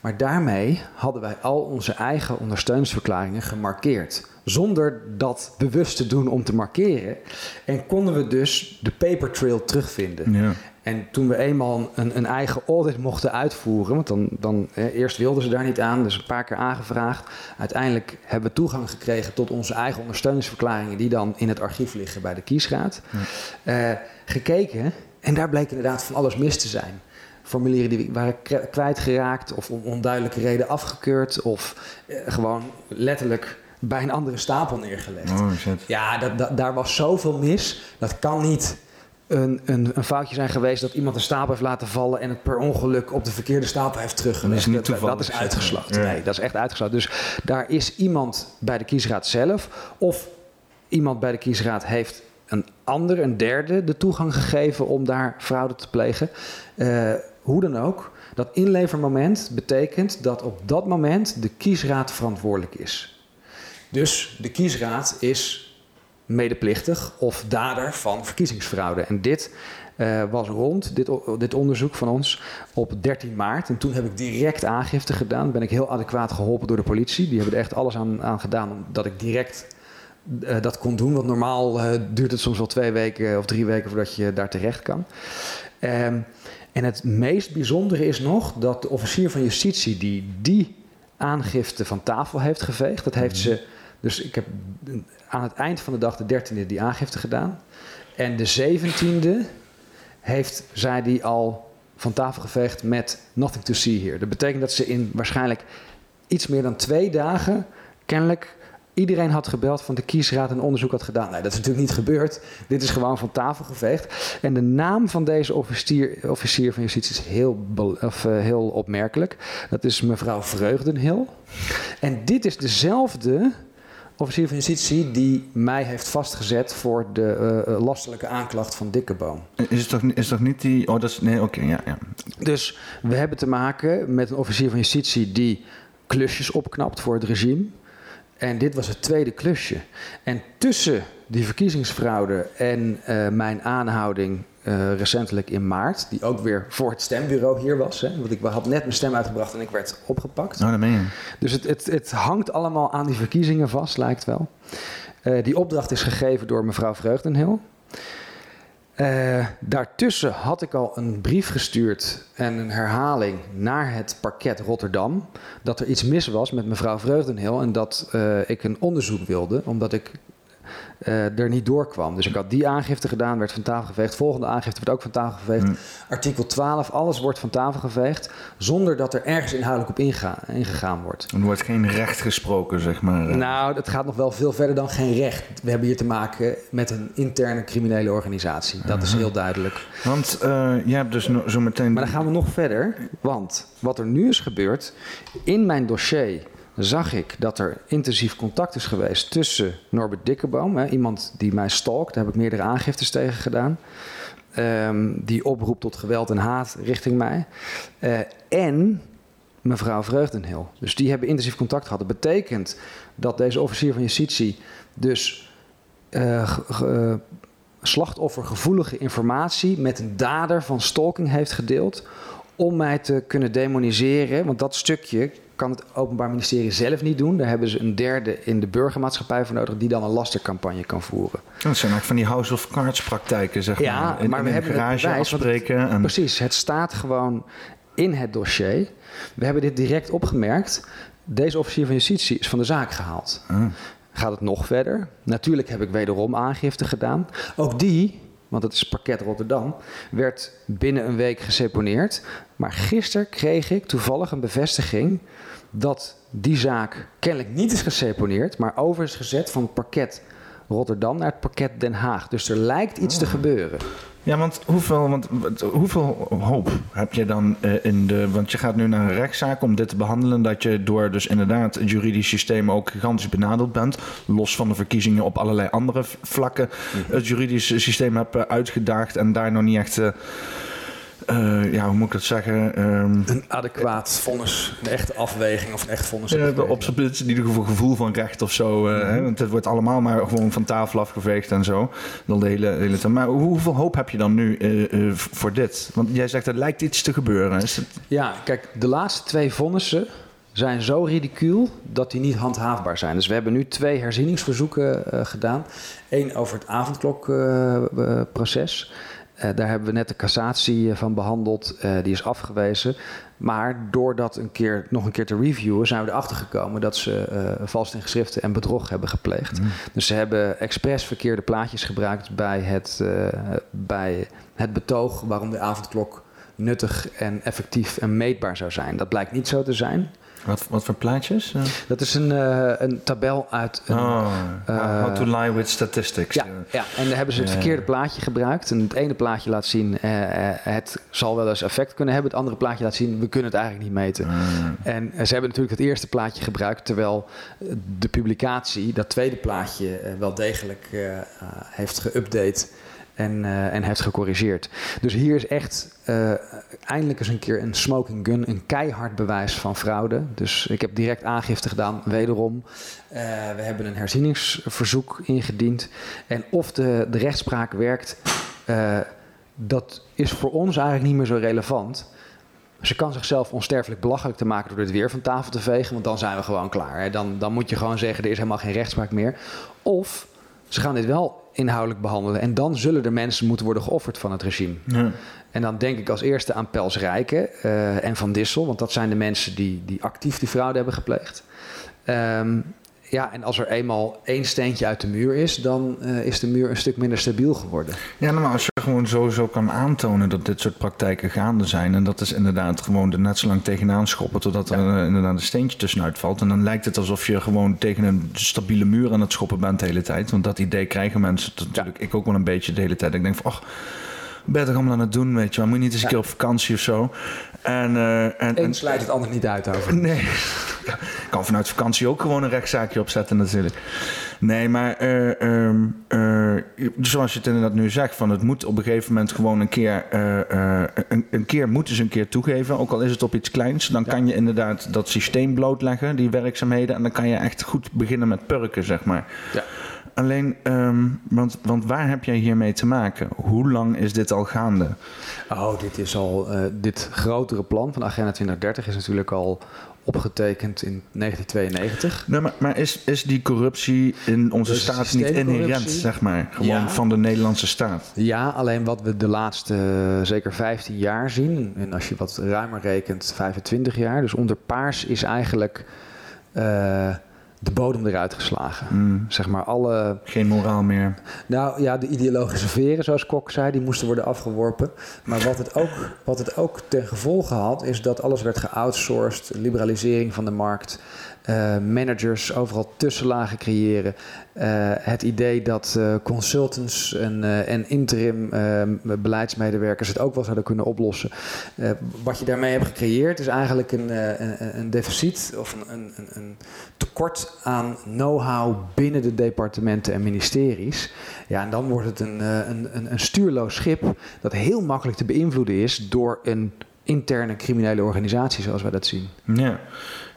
Maar daarmee hadden wij al onze eigen ondersteuningsverklaringen gemarkeerd. Zonder dat bewust te doen om te markeren. En konden we dus de paper trail terugvinden. Ja. En toen we eenmaal een, een, eigen audit mochten uitvoeren, want dan, dan eerst wilden ze daar niet aan, dus een paar keer aangevraagd. Uiteindelijk hebben we toegang gekregen tot onze eigen ondersteuningsverklaringen, die dan in het archief liggen bij de kiesraad. Ja. Uh, gekeken en daar bleek inderdaad van alles mis te zijn. Formulieren die waren kwijtgeraakt of om onduidelijke reden afgekeurd of eh, gewoon letterlijk bij een andere stapel neergelegd. Oh, ja, dat, dat, daar was zoveel mis. Dat kan niet een, een, een, foutje zijn geweest dat iemand een stapel heeft laten vallen en het per ongeluk op de verkeerde stapel heeft teruggelegd. Dat is, niet dat, is uitgesloten. Nee, dat is echt uitgesloten. Dus daar is iemand bij de kiesraad zelf of iemand bij de kiesraad heeft een ander, een derde, de toegang gegeven om daar fraude te plegen. Uh, hoe dan ook, dat inlevermoment betekent dat op dat moment de kiesraad verantwoordelijk is. Dus de kiesraad is medeplichtig of dader van verkiezingsfraude. En dit uh, was rond, dit, dit, onderzoek van ons, op 13 maart. En toen heb ik direct aangifte gedaan. Ben ik heel adequaat geholpen door de politie. Die hebben er echt alles aan, aan gedaan omdat ik direct uh, dat kon doen. Want normaal uh, duurt het soms wel twee weken of drie weken voordat je daar terecht kan. Um, en het meest bijzondere is nog dat de officier van justitie die die aangifte van tafel heeft geveegd, dat heeft ze. Dus ik heb aan het eind van de dag, de 13e, die aangifte gedaan. En de 17e heeft zij die al van tafel geveegd met nothing to see here. Dat betekent dat ze in waarschijnlijk iets meer dan twee dagen kennelijk Iedereen had gebeld van de kiesraad en onderzoek had gedaan. Nee, dat is natuurlijk niet gebeurd. Dit is gewoon van tafel geveegd. En de naam van deze officier, officier van justitie is heel, of, uh, heel opmerkelijk. Dat is mevrouw Vreugdenhil. En dit is dezelfde officier van justitie die mij heeft vastgezet voor de uh, lastelijke aanklacht van Dikkeboom. Is het toch, is toch niet die... Oh, dat is... Nee, oké, ja, ja. Dus we hebben te maken met een officier van justitie die klusjes opknapt voor het regime... En dit was het tweede klusje. En tussen die verkiezingsfraude en uh, mijn aanhouding uh, recentelijk in maart, die ook weer voor het stembureau hier was. Hè, want ik had net mijn stem uitgebracht en ik werd opgepakt. Oh, dat meen je. Dus het, het, het hangt allemaal aan die verkiezingen vast, lijkt wel. Uh, die opdracht is gegeven door mevrouw Vreugdenhil. Uh, daartussen had ik al een brief gestuurd en een herhaling naar het parket Rotterdam. Dat er iets mis was met mevrouw Vreugdenhil en dat uh, ik een onderzoek wilde, omdat ik uh, er niet doorkwam. Dus ik had die aangifte gedaan, werd van tafel geveegd. Volgende aangifte werd ook van tafel geveegd. Hmm. Artikel 12, alles wordt van tafel geveegd. Zonder dat er ergens inhoudelijk op ingegaan wordt. Er wordt geen recht gesproken, zeg maar. Nou, het gaat nog wel veel verder dan geen recht. We hebben hier te maken met een interne criminele organisatie. Dat is heel duidelijk. Want uh, je hebt dus zo meteen. Maar dan gaan we nog verder. Want wat er nu is gebeurd. In mijn dossier zag ik dat er intensief contact is geweest tussen Norbert Dikkeboom, hè, iemand die mij stalkt, daar heb ik meerdere aangiftes tegen gedaan, um, die oproept tot geweld en haat richting mij, uh, en mevrouw Vreugdenhil. Dus die hebben intensief contact gehad. Dat betekent dat deze officier van justitie dus uh, uh, slachtoffergevoelige informatie met een dader van stalking heeft gedeeld om mij te kunnen demoniseren. Want dat stukje kan het Openbaar Ministerie zelf niet doen. Daar hebben ze een derde in de burgermaatschappij voor nodig die dan een lastercampagne kan voeren. Dat zijn eigenlijk van die House of Cards praktijken, zeg ja, maar. In, maar we hebben garage bewijs, afspreken. Het, en... Precies, het staat gewoon in het dossier. We hebben dit direct opgemerkt. Deze officier van justitie is van de zaak gehaald. Ah. Gaat het nog verder? Natuurlijk heb ik wederom aangifte gedaan. Ook die want het is pakket Rotterdam, werd binnen een week geseponeerd. Maar gisteren kreeg ik toevallig een bevestiging dat die zaak kennelijk niet is geseponeerd, maar over is gezet van het parket Rotterdam naar het parket Den Haag. Dus er lijkt iets te oh. gebeuren. Ja, want hoeveel, want hoeveel hoop heb je dan uh, in de. Want je gaat nu naar een rechtszaak om dit te behandelen. Dat je door dus inderdaad het juridisch systeem ook gigantisch benadeeld bent. Los van de verkiezingen op allerlei andere vlakken. Mhm. Het juridische systeem hebt eh, uitgedaagd en daar nog niet echt. Uh, uh, ja, hoe moet ik dat zeggen? Um, een adequaat vonnis, een echte afweging of een echt vonnis. Ja, op zijn in ieder geval gevoel van recht of zo. Mm hè? Want het wordt allemaal maar gewoon van tafel afgeveegd en zo. Dan de hele, hele tijd. Maar hoeveel hoop heb je dan nu uh, voor dit? Want jij zegt er lijkt iets te gebeuren. Is het... Ja, kijk, de laatste twee vonnissen zijn zo ridicuul dat die niet handhaafbaar zijn. Dus we hebben nu twee herzieningsverzoeken gedaan. Eén over het avondklokproces. Uh, daar hebben we net de cassatie eh, van behandeld. Uh, die is afgewezen. Maar door dat een keer, nog een keer te reviewen, zijn we erachter gekomen dat ze uh, vals in geschriften en bedrog hebben gepleegd. Mm. Dus ze hebben expres verkeerde plaatjes gebruikt bij het, bij het betoog waarom de avondklok nuttig en effectief en meetbaar zou zijn. Dat blijkt niet zo te zijn. Wat, wat voor plaatjes? Dat is een, uh, een tabel uit. Een, oh, uh, how to lie with statistics. Ja, ja. en daar hebben ze het verkeerde plaatje gebruikt. En het ene plaatje laat zien, uh, het zal wel eens effect kunnen hebben. Het andere plaatje laat zien, we kunnen het eigenlijk niet meten. Ah. En ze hebben natuurlijk het eerste plaatje gebruikt, terwijl de publicatie dat tweede plaatje wel degelijk heeft geüpdate en, uh, en heeft gecorrigeerd. Dus hier is echt uh, eindelijk eens een keer een smoking gun, een keihard bewijs van fraude. Dus ik heb direct aangifte gedaan, wederom. Uh, we hebben een herzieningsverzoek ingediend. En of de, de rechtspraak werkt, dat is voor ons eigenlijk niet meer zo relevant. Ze kan zichzelf onsterfelijk belachelijk te maken door dit weer van tafel te vegen, want dan zijn we gewoon klaar. Hè. Dan, dan moet je gewoon zeggen, er is helemaal geen rechtspraak meer. Of ze gaan dit wel inhoudelijk behandelen. En dan zullen er mensen moeten worden geofferd van het regime. Ja. En dan denk ik als eerste aan Pels Rijken uh, en Van Dissel. Want dat zijn de mensen die, die actief die fraude hebben gepleegd. Um, ja, en als er eenmaal één steentje uit de muur is, dan uh, is de muur een stuk minder stabiel geworden. Ja, nou, maar als je gewoon sowieso kan aantonen dat dit soort praktijken gaande zijn. En dat is inderdaad gewoon er net zo lang tegenaan schoppen totdat er uh, inderdaad een steentje tussenuit valt. En dan lijkt het alsof je gewoon tegen een stabiele muur aan het schoppen bent de hele tijd. Want dat idee krijgen mensen natuurlijk, ik ook wel een beetje de hele tijd. Ik denk van, ach ben toch allemaal aan het doen, weet je wel. Moet je niet eens een keer op vakantie of zo. En, uh, en, en sluit het ander niet uit over. [LAUGHS] Nee. Ik kan vanuit vakantie ook gewoon een rechtszaakje opzetten natuurlijk. Nee, maar uh, uh, zoals je het inderdaad nu zegt, van het moet op een gegeven moment gewoon een keer, een, een, keer moeten ze een keer toegeven, ook al is het op iets kleins, dan kan je inderdaad dat systeem blootleggen, die werkzaamheden, en dan kan je echt goed beginnen met purken, zeg maar. Ja. Alleen, ehm, want, want waar heb jij hiermee te maken? Hoe lang is dit al gaande? Oh, dit is al. Uh, dit grotere plan van Agenda 2030 is natuurlijk al opgetekend in 1992. Nee, maar, maar is, is die corruptie in onze staat niet inherent, zeg maar? Gewoon van de Nederlandse staat? Ja, alleen wat we de laatste uh, zeker 15 jaar zien, en als je wat ruimer rekent, 25 jaar. Dus onder paars is eigenlijk. Uh, de bodem eruit geslagen. Mm. Zeg maar alle... Geen moraal meer. Nou ja, de ideologische veren, zoals Kok zei, die moesten worden afgeworpen. Maar wat het ook, wat het ook ten gevolge had, is dat alles werd geoutsourced. Liberalisering van de markt. Uh, managers overal tussenlagen creëren. Uh, het idee dat uh, consultants en, en interim beleidsmedewerkers het ook wel zouden kunnen oplossen. wat je daarmee hebt gecreëerd is eigenlijk een, een, deficit of een, een, tekort aan know-how binnen de departementen en ministeries. Ja, en dan wordt het een, een, een stuurloos schip dat heel makkelijk te beïnvloeden is door een interne criminele organisatie zoals wij dat zien. Ja.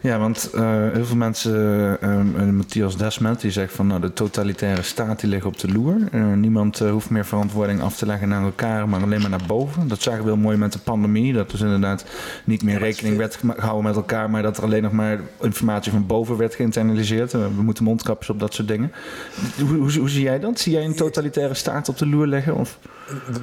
Ja, want uh, heel veel mensen, uh, Matthias Desmet, die zegt van nou, de totalitaire staat die ligt op de loer. Uh, niemand hoeft meer verantwoording af te leggen naar elkaar, maar alleen maar naar boven. Dat zagen we heel mooi met de pandemie. Dat dus inderdaad niet meer rekening werd gehouden met elkaar, maar dat er alleen nog maar informatie van boven werd geïnternaliseerd. we moeten mondkapjes op dat soort dingen. Hoe, hoe, hoe, zie jij dat? Zie jij een totalitaire staat op de loer leggen? Of?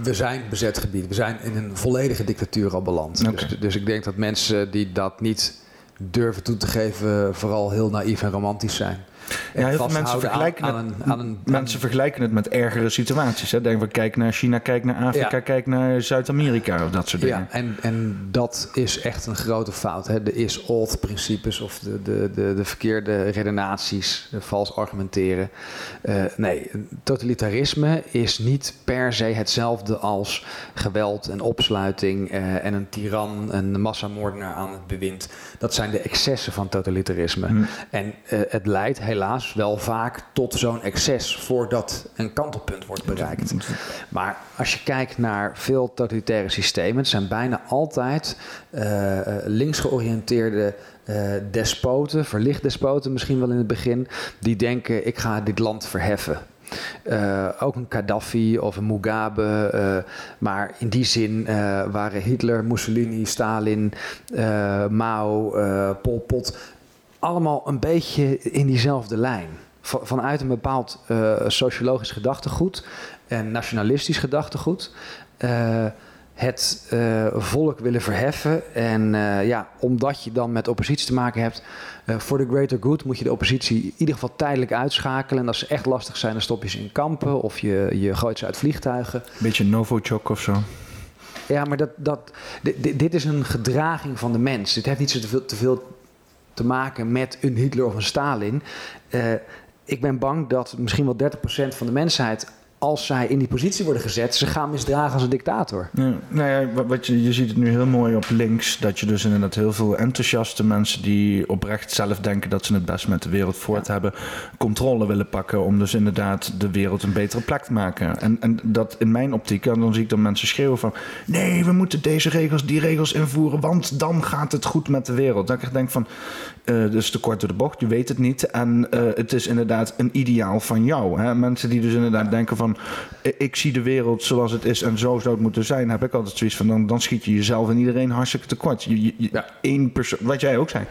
We zijn bezet gebied. We zijn in een volledige dictatuur al beland. Okay. Dus, dus ik denk dat mensen die dat niet durven toe te geven vooral heel naïef en romantisch zijn. Ja, heel veel mensen vergelijken, aan, het, aan een, mensen vergelijken het met ergere situaties. Hè? Denk we, kijk naar China, kijk naar Afrika, kijk naar Zuid-Amerika of dat soort dingen. Ja, en, en dat is echt een grote fout. Hè? De is-old-principes of de, de, de, de verkeerde redenaties, vals argumenteren. Uh, nee, totalitarisme is niet per se hetzelfde als geweld en opsluiting uh, en een tiran, een massamoordenaar aan het bewind. Dat zijn de excessen van totalitarisme. Hm. En uh, het leidt helaas wel vaak tot zo'n excess voordat een kantelpunt wordt bereikt. Maar als je kijkt naar veel totalitaire systemen, zijn bijna altijd uh, links georiënteerde uh, despoten, verlicht despoten misschien wel in het begin, die denken ik ga dit land verheffen. Ook een Gaddafi of een Mugabe. Maar in die zin waren Hitler, Mussolini, Stalin, Mao, Pol Pot allemaal een beetje in diezelfde lijn. vanuit een bepaald uh, sociologisch gedachtegoed en nationalistisch gedachtegoed. Uh, het uh, volk willen verheffen. En ja, omdat je dan met oppositie te maken hebt, voor de greater good moet je de oppositie in ieder geval tijdelijk uitschakelen. En als ze echt lastig zijn, dan stop je ze in kampen of je, je gooit ze uit vliegtuigen. Beetje Novichok of zo. Ja, maar dat, dat, dit, dit, is een gedraging van de mens. Dit heeft niet zo te veel, te veel te maken met een Hitler of een Stalin. Uh, ik ben bang dat misschien wel 30% van de mensheid als zij in die positie worden gezet, ze gaan misdragen als een dictator. Ja, nou ja, wat je, je ziet het nu heel mooi op links, dat je dus inderdaad heel veel enthousiaste mensen die oprecht zelf denken dat ze het best met de wereld voort hebben, controle willen pakken om dus inderdaad de wereld een betere plek te maken. En, en dat in mijn optiek, en dan zie ik dan mensen schreeuwen van nee, we moeten deze regels, die regels invoeren, want dan gaat het goed met de wereld. Dat ik denk van, uh, dus te kort door de bocht, je weet het niet. En uh, het is inderdaad een ideaal van jou. Hè? Mensen die dus inderdaad denken van ik zie de wereld zoals het is en zo zou het moeten zijn, heb ik altijd zoiets van dan, dan schiet je jezelf en iedereen hartstikke tekort. Je, je, ja. één persoon, wat jij ook zei,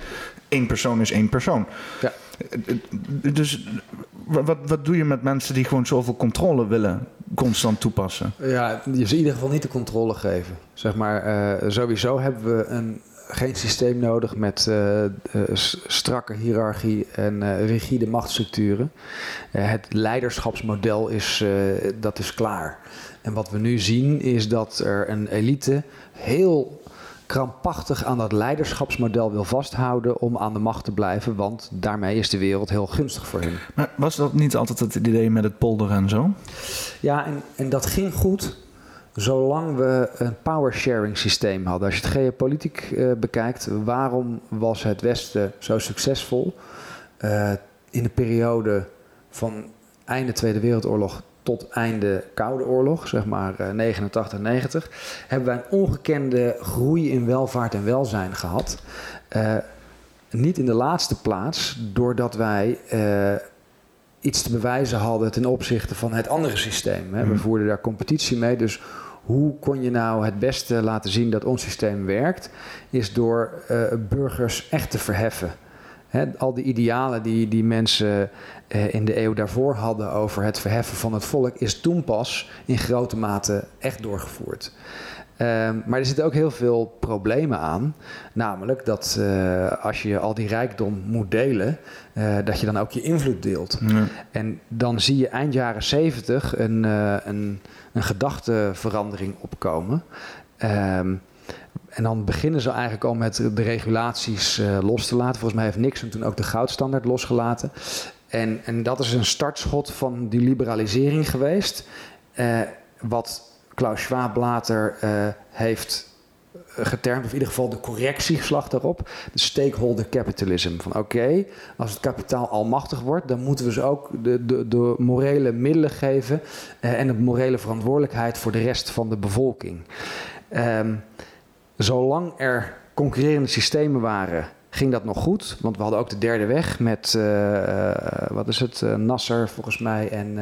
één persoon is één persoon. Ja. Dus wat, wat doe je met mensen die gewoon zoveel controle willen constant toepassen? Ja, je ze in ieder geval niet de controle geven. Zeg maar, uh, sowieso hebben we een geen systeem nodig met uh, strakke hiërarchie en uh, rigide machtsstructuren. het leiderschapsmodel is, dat is klaar. En wat we nu zien is dat er een elite heel krampachtig aan dat leiderschapsmodel wil vasthouden om aan de macht te blijven, want daarmee is de wereld heel gunstig voor hen. Maar was dat niet altijd het idee met het polder en zo? Ja, en, en dat ging goed zolang we een power sharing systeem hadden. Als je het geopolitiek uh, bekijkt, waarom was het Westen zo succesvol uh, in de periode van einde Tweede Wereldoorlog tot einde Koude Oorlog, zeg maar uh, 89, 90, hebben wij een ongekende groei in welvaart en welzijn gehad. Uh, niet in de laatste plaats doordat wij iets te bewijzen hadden ten opzichte van het andere systeem. Hè. We hmm. voerden daar competitie mee, dus hoe kon je nou het beste laten zien dat ons systeem werkt, is door uh, burgers echt te verheffen. al die idealen die, die mensen uh, in de eeuw daarvoor hadden over het verheffen van het volk, is toen pas in grote mate echt doorgevoerd. Ehm, maar er zitten ook heel veel problemen aan. Namelijk dat uh, als je al die rijkdom moet delen, uh, dat je dan ook je invloed deelt. Ja. En dan zie je eind jaren zeventig een, uh, een, een gedachteverandering opkomen. Um, en dan beginnen ze eigenlijk al met de regulaties los te laten. Volgens mij heeft Nixon toen ook de goudstandaard losgelaten. En, en dat is een startschot van die liberalisering geweest. wat Klaus Schwab later uh, heeft eh, getermd, of in ieder geval de correctieslag daarop, de stakeholder capitalism. Van oké, als het kapitaal almachtig wordt, dan moeten we ze ook de, de, de morele middelen geven uh, en de morele verantwoordelijkheid voor de rest van de bevolking. Um, zolang er concurrerende systemen waren, ging dat nog goed. Want we hadden ook de derde weg met, wat is het, Nasser volgens mij en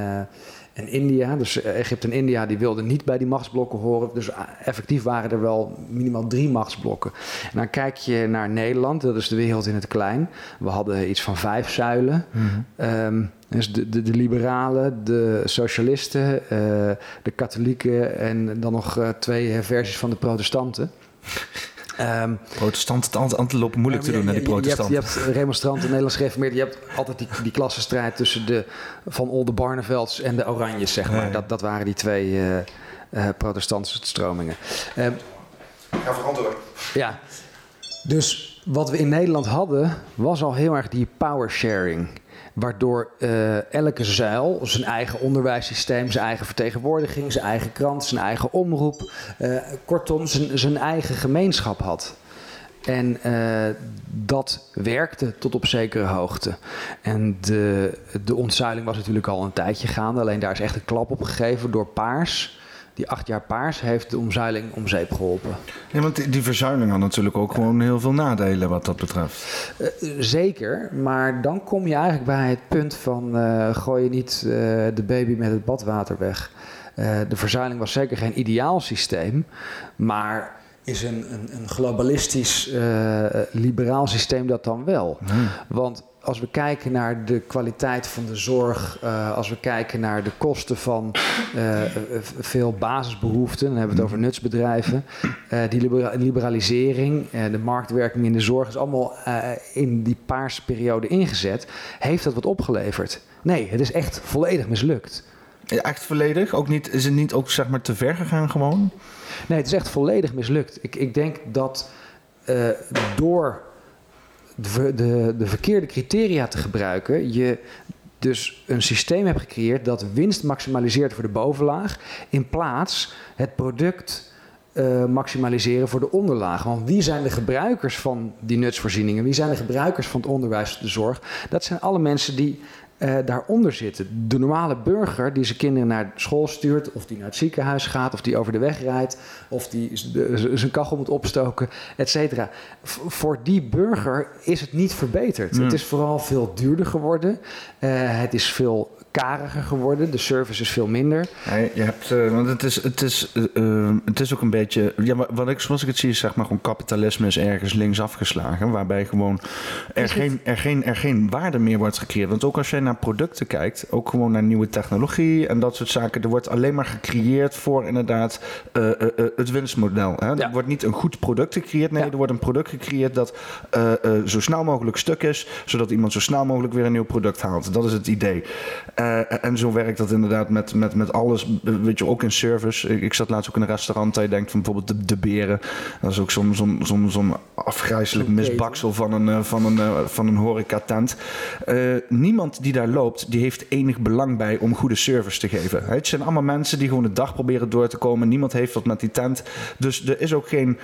en India. Dus eh, Egypte en India die wilden niet bij die machtsblokken horen. Dus eh, effectief waren er wel minimaal drie machtsblokken. En dan kijk je naar Nederland, dat is de wereld in het klein. We hadden iets van vijf zuilen. Mm um, dus de, de, de, liberalen, de socialisten, uh, de katholieken en dan nog twee versies van de protestanten. [LAUGHS] Um, protestanten en lopen moeilijk te doen naar die protestanten. Je hebt, je hebt remonstranten, Nederlands gereformeerd. Je hebt altijd die, die klassenstrijd tussen de Van Olde Barnevelds en de Oranjes, zeg maar. Dat, dat waren die twee uh, uh, protestantse stromingen. Um, Ga verantwoorden. Ja. Dus wat we in Nederland hadden, was al heel erg die power sharing. Waardoor uh, elke zuil zijn eigen onderwijssysteem, zijn eigen vertegenwoordiging, zijn eigen krant, zijn eigen omroep, uh, kortom zijn, zijn eigen gemeenschap had. En uh, dat werkte tot op zekere hoogte. En de, de ontzuiling was natuurlijk al een tijdje gaande. Alleen daar is echt een klap op gegeven door Paars die acht jaar paars heeft de omzeiling om zeep geholpen. Ja, want die verzuiling had natuurlijk ook gewoon heel veel nadelen wat dat betreft. Uh, zeker, maar dan kom je eigenlijk bij het punt van uh, gooi je niet uh, de baby met het badwater weg. de verzuiling was zeker geen ideaal systeem, maar is een, een, een globalistisch liberaal systeem dat dan wel. Hmm. Want als we kijken naar de kwaliteit van de zorg, uh, als we kijken naar de kosten van uh, veel basisbehoeften, dan hebben we het over nutsbedrijven, uh, die liberalisering, de marktwerking in de zorg is allemaal in die paarse periode ingezet. Heeft dat wat opgeleverd? Nee, het is echt volledig mislukt. echt volledig? Ook niet, is het niet ook zeg maar te ver gegaan gewoon? Nee, het is echt volledig mislukt. Ik, ik denk dat door de, de, de verkeerde criteria te gebruiken, je dus een systeem hebt gecreëerd dat winst maximaliseert voor de bovenlaag, in plaats het product uh, maximaliseren voor de onderlaag. Want wie zijn de gebruikers van die nutsvoorzieningen? Wie zijn de gebruikers van het onderwijs, de zorg? Dat zijn alle mensen die uh, daaronder zitten. De normale burger die zijn kinderen naar school stuurt, of die naar het ziekenhuis gaat, of die over de weg rijdt, of die zijn kachel moet opstoken, et cetera. Voor die burger is het niet verbeterd. Het is vooral veel duurder geworden. Uh, het is veel kariger geworden. De service is veel minder. Ja, je hebt, uh, want het is, het, is, uh, het is ook een beetje. Ja, wat ik, zoals ik het zie, is zeg maar gewoon kapitalisme is ergens links afgeslagen. Waarbij gewoon er, geen, er, geen, er geen waarde meer wordt gecreëerd. Want ook als jij naar producten kijkt, ook gewoon naar nieuwe technologie en dat soort zaken. Er wordt alleen maar gecreëerd voor inderdaad uh, het winstmodel. Hè? Ja. Er wordt niet een goed product gecreëerd. Nee, ja. er wordt een product gecreëerd dat zo snel mogelijk stuk is. Zodat iemand zo snel mogelijk weer een nieuw product haalt. Dat is het idee. Uh, en zo werkt dat inderdaad met, met, met alles. Weet je, ook in service. Ik, ik zat laatst ook in een restaurant. Waar je denkt van bijvoorbeeld de, de beren. Dat is ook zo'n zo'n zo'n zo'n afgrijzelijk misbaksel van een, uh, van een, uh, van een horecatent. niemand die daar loopt, die heeft enig belang bij om goede service te geven. Het zijn allemaal mensen die gewoon de dag proberen door te komen. Niemand heeft wat met die tent. Dus er is ook geen.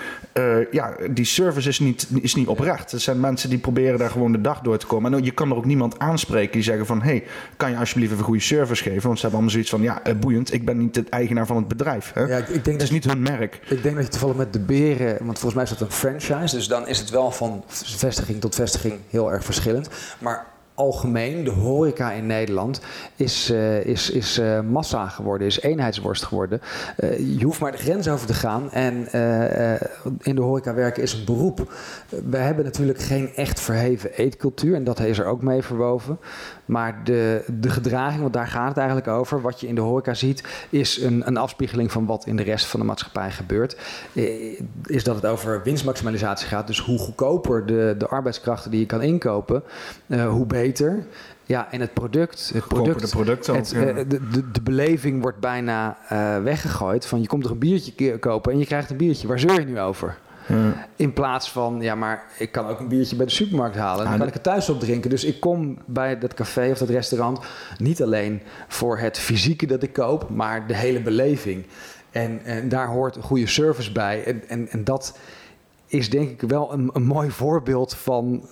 ja, die service is niet, is niet oprecht. Het zijn mensen die proberen daar gewoon de dag door te komen. En je kan er ook niemand aanspreken die zeggen van: hey, kan je alsjeblieft even goede service geven. Want ze hebben allemaal zoiets van, ja, eh, boeiend, ik ben niet de eigenaar van het bedrijf. Hè? Ja, ik, denk het is niet hun merk. Ik denk dat je toevallig met de beren, want volgens mij is dat een franchise, dus dan is het wel van vestiging tot vestiging heel erg verschillend. Maar algemeen, de horeca in Nederland, is, uh, is, is uh, massa geworden, is eenheidsworst geworden. Uh, je hoeft maar de grens over te gaan en in de horeca werken is een beroep. we hebben natuurlijk geen echt verheven eetcultuur en dat is er ook mee verwoven. Maar de, de gedraging, want daar gaat het eigenlijk over, wat je in de horeca ziet, is een, een afspiegeling van wat in de rest van de maatschappij gebeurt. Is dat het over winstmaximalisatie gaat, dus hoe goedkoper de, de arbeidskrachten die je kan inkopen, hoe beter ja, en het product, het product, de, producten het, eh, de, de, de, beleving wordt bijna uh, weggegooid. Van je komt er een biertje kopen en je krijgt een biertje. Waar zeur je nu over? Ja. In plaats van, ja, maar ik kan ook een biertje bij de supermarkt halen. En dan kan ik het thuis op drinken. Dus ik kom bij dat café of dat restaurant niet alleen voor het fysieke dat ik koop, maar de hele beleving. En, en daar hoort een goede service bij. En, en, en dat is denk ik wel een, een mooi voorbeeld van,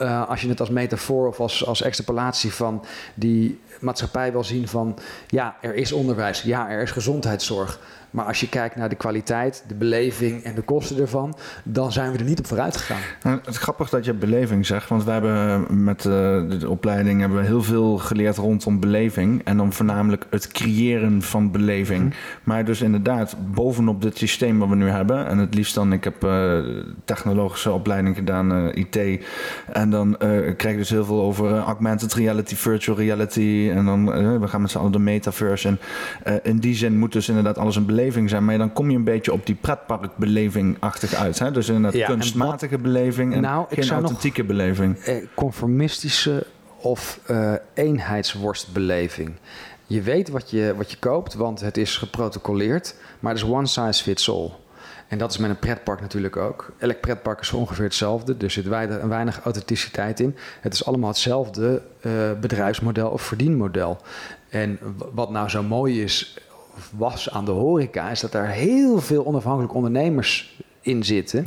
uh, als je het als metafoor of als, als extrapolatie van die maatschappij wil zien van, ja, er is onderwijs, ja, er is gezondheidszorg. Maar als je kijkt naar de kwaliteit, de beleving en de kosten ervan, dan zijn we er niet op vooruit gegaan. Nou, het is grappig dat je beleving zegt, want we hebben met uh, de opleiding hebben we heel veel geleerd rondom beleving. En dan voornamelijk het creëren van beleving. Mhm. Maar dus inderdaad, bovenop dit systeem wat we nu hebben, en het liefst dan, ik heb uh, technologische opleiding gedaan, uh, IT. En dan krijg je dus heel veel over augmented reality, virtual reality. En dan we gaan met z'n allen de metaverse. En in die zin moet dus inderdaad alles een beleving beleving zijn. Maar dan kom je een beetje op die pretparkbeleving-achtig uit. Hè? Dus een ja, kunstmatige beleving en nou, geen authentieke beleving. Eh, conformistische of uh, eenheidsworstbeleving. Je weet wat je, wat je koopt, want het is geprotocoleerd. Maar het is one size fits all. En dat is met een pretpark natuurlijk ook. Elk pretpark is ongeveer hetzelfde. Er zit weinig, weinig authenticiteit in. Het is allemaal hetzelfde uh, bedrijfsmodel of verdienmodel. En wat nou zo mooi is was aan de horeca, is dat er heel veel onafhankelijke ondernemers in zitten.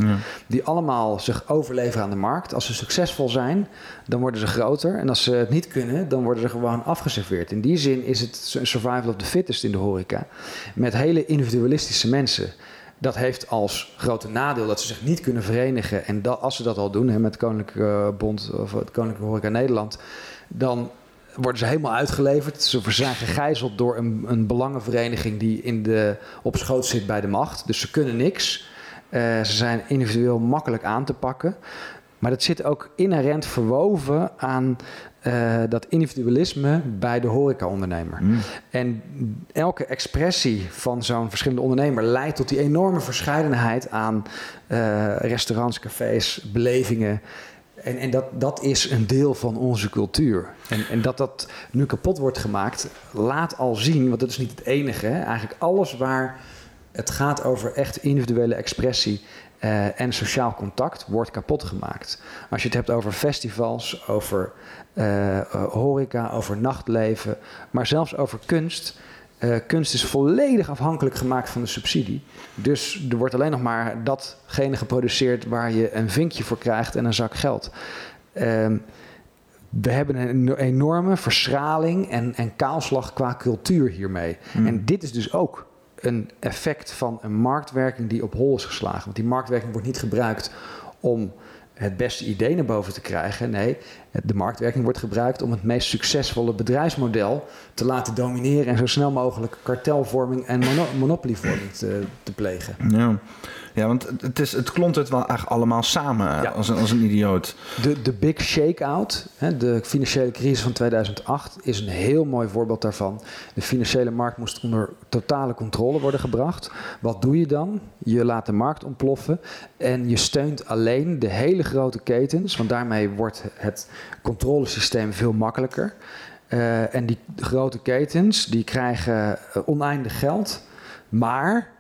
Die allemaal zich overleveren aan de markt. Als ze succesvol zijn, dan worden ze groter. En als ze het niet kunnen, dan worden ze gewoon afgeserveerd. In die zin is het een survival of the fittest in de horeca. Met hele individualistische mensen. Dat heeft als grote nadeel dat ze zich niet kunnen verenigen. En dat, als ze dat al doen, hè, met Koninklijke Bond of het Koninklijke Horeca Nederland, dan worden ze helemaal uitgeleverd. Ze zijn gegijzeld door een, een belangenvereniging die in de, op schoot zit bij de macht. Dus ze kunnen niks. Uh, ze zijn individueel makkelijk aan te pakken. Maar dat zit ook inherent verwoven aan uh, dat individualisme bij de horecaondernemer. Mm. En elke expressie van zo'n verschillende ondernemer leidt tot die enorme verscheidenheid aan uh, restaurants, cafés, belevingen en, en dat, dat is een deel van onze cultuur. En, en dat dat nu kapot wordt gemaakt, laat al zien, want dat is niet het enige. Hè? Eigenlijk alles waar het gaat over echt individuele expressie uh, en sociaal contact, wordt kapot gemaakt. Als je het hebt over festivals, over uh, horeca, over nachtleven, maar zelfs over kunst uh, kunst is volledig afhankelijk gemaakt van de subsidie. Dus er wordt alleen nog maar datgene geproduceerd waar je een vinkje voor krijgt en een zak geld. Uh, we hebben een enorme verschraling en, en kaalslag qua cultuur hiermee. Hmm. En dit is dus ook een effect van een marktwerking die op hol is geslagen. Want die marktwerking wordt niet gebruikt om het beste idee naar boven te krijgen. Nee, de marktwerking wordt gebruikt om het meest succesvolle bedrijfsmodel te laten domineren en zo snel mogelijk kartelvorming en monopolievorming te, te plegen. Ja. Ja, want het, is, het klont het wel eigenlijk allemaal samen als, een, als een idioot. De, de big shakeout, de financiële crisis van 2008, is een heel mooi voorbeeld daarvan. De financiële markt moest onder totale controle worden gebracht. Wat doe je dan? Je laat de markt ontploffen en je steunt alleen de hele grote ketens, want daarmee wordt het controlesysteem veel makkelijker. Uh, en die grote ketens die krijgen uh, oneindig geld, maar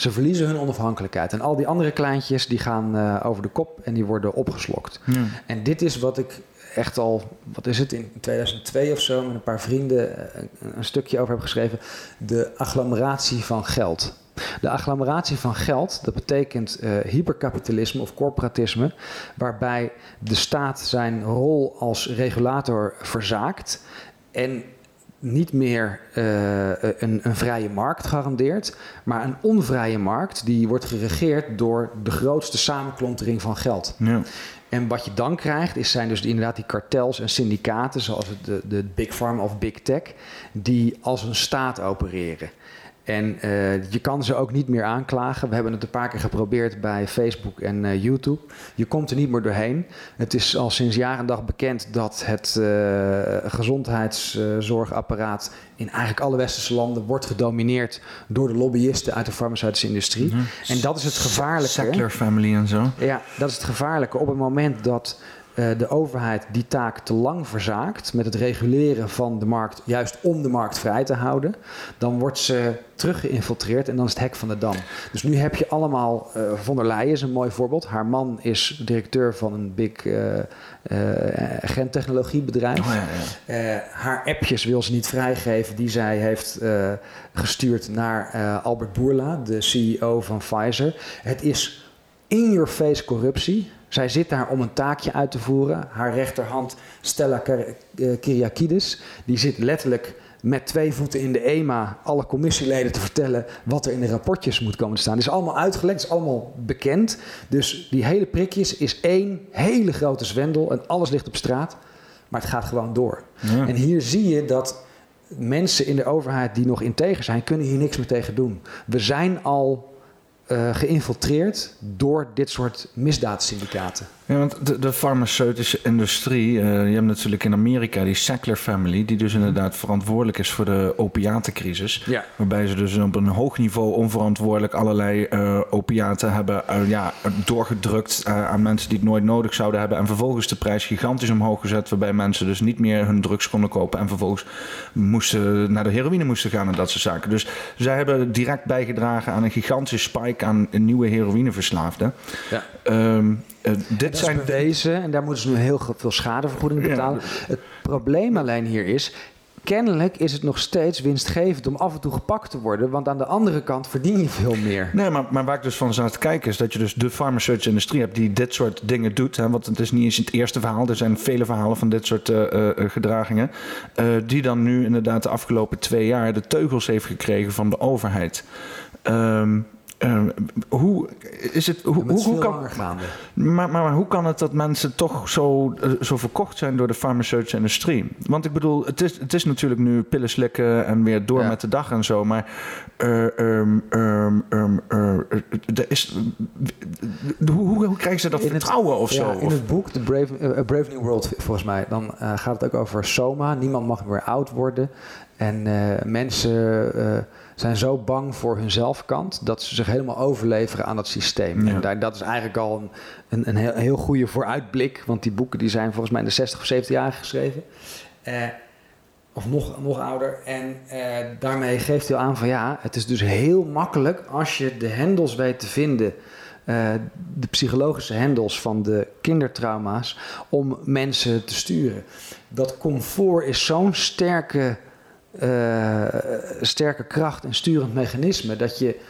ze verliezen hun onafhankelijkheid. En al die andere kleintjes die gaan uh, over de kop en die worden opgeslokt. Ja. En dit is wat ik echt al, wat is het, in 2002 of zo, met een paar vrienden een stukje over heb geschreven. De agglomeratie van geld. De agglomeratie van geld, dat betekent uh, hyperkapitalisme of corporatisme, waarbij de staat zijn rol als regulator verzaakt en niet meer uh, een, een, vrije markt garandeert, maar een onvrije markt die wordt geregeerd door de grootste samenklontering van geld. Ja. En wat je dan krijgt, is, zijn dus inderdaad die kartels en syndicaten, zoals de, de Big Pharma of Big Tech, die als een staat opereren. En uh, je kan ze ook niet meer aanklagen. We hebben het een paar keer geprobeerd bij Facebook en uh, YouTube. Je komt er niet meer doorheen. Het is al sinds jaar en dag bekend dat het uh, gezondheidszorgapparaat in eigenlijk alle westerse landen wordt gedomineerd door de lobbyisten uit de farmaceutische industrie. Mm -hmm. En dat is het gevaarlijke. Sackler family en zo. Ja, dat is het gevaarlijke. Op het moment dat de overheid die taak te lang verzaakt met het reguleren van de markt, juist om de markt vrij te houden, dan wordt ze teruggeïnfiltreerd en dan is het hek van de dam. Dus nu heb je allemaal, uh, von der Leyen is een mooi voorbeeld. Haar man is directeur van een big uh, gentechnologiebedrijf. Oh, ja, ja. haar appjes wil ze niet vrijgeven die zij heeft gestuurd naar Albert Bourla, de CEO van Pfizer. Het is in your face corruptie. Zij zit daar om een taakje uit te voeren. Haar rechterhand, Stella eh, Kyriakides, die zit letterlijk met twee voeten in de EMA alle commissieleden te vertellen wat er in de rapportjes moet komen te staan. Het is allemaal uitgelekt, het is allemaal bekend. Dus die hele prikjes is één hele grote zwendel en alles ligt op straat. Maar het gaat gewoon door. En hier zie je dat mensen in de overheid die nog integer zijn, kunnen hier niks meer tegen doen. We zijn al geïnfiltreerd door dit soort misdaadsyndicaten. Ja, want de, de farmaceutische industrie, uh, je hebt natuurlijk in Amerika die Sackler family, die dus inderdaad verantwoordelijk is voor de opiatencrisis. Ja. Waarbij ze dus op een hoog niveau onverantwoordelijk allerlei uh, opiaten hebben ja, doorgedrukt aan mensen die het nooit nodig zouden hebben. En vervolgens de prijs gigantisch omhoog gezet, waarbij mensen dus niet meer hun drugs konden kopen. En vervolgens moesten naar de heroïne moesten gaan en dat soort zaken. Dus zij hebben direct bijgedragen aan een gigantische spike aan nieuwe heroïneverslaafden. Ja. Um, uh, dit zijn bewezen en daar moeten ze nu heel veel schadevergoeding betalen. Het probleem alleen hier is, kennelijk is het nog steeds winstgevend om af en toe gepakt te worden. Want aan de andere kant verdien je veel meer. Nee, maar, maar waar ik dus van zat te kijken is dat je dus de farmaceutische industrie hebt die dit soort dingen doet. Hè, want het is niet eens het eerste verhaal. Er zijn vele verhalen van dit soort uh, uh, gedragingen. Uh, die dan nu inderdaad de afgelopen twee jaar de teugels heeft gekregen van de overheid. Um, uh, hoe is het? Hoe, hoe, hoe kan, maar, maar, maar, hoe kan het dat mensen toch zo, uh, zo verkocht zijn door de farmaceutische industrie? Want ik bedoel, het is, het is natuurlijk nu pillen slikken en weer door ja. met de dag en zo. Maar uh, um, um, is, hoe, hoe, hoe krijgen ze dat in vertrouwen het, of zo? In het boek The Brave, Brave New World, volgens mij, dan gaat het ook over soma. Niemand mag meer oud worden. En mensen zijn zo bang voor hun zelfkant dat ze zich helemaal overleveren aan dat systeem. En daar, dat is eigenlijk al een, een, een heel, heel goede vooruitblik, want die boeken die zijn volgens mij in de 60 of 70 jaar geschreven. Uh, of nog, nog ouder. En uh, daarmee geeft hij aan van ja, het is dus heel makkelijk als je de hendels weet te vinden. Uh, de psychologische hendels van de kindertrauma's om mensen te sturen. Dat comfort is zo'n sterke uh, sterke kracht en sturend mechanisme. Dat je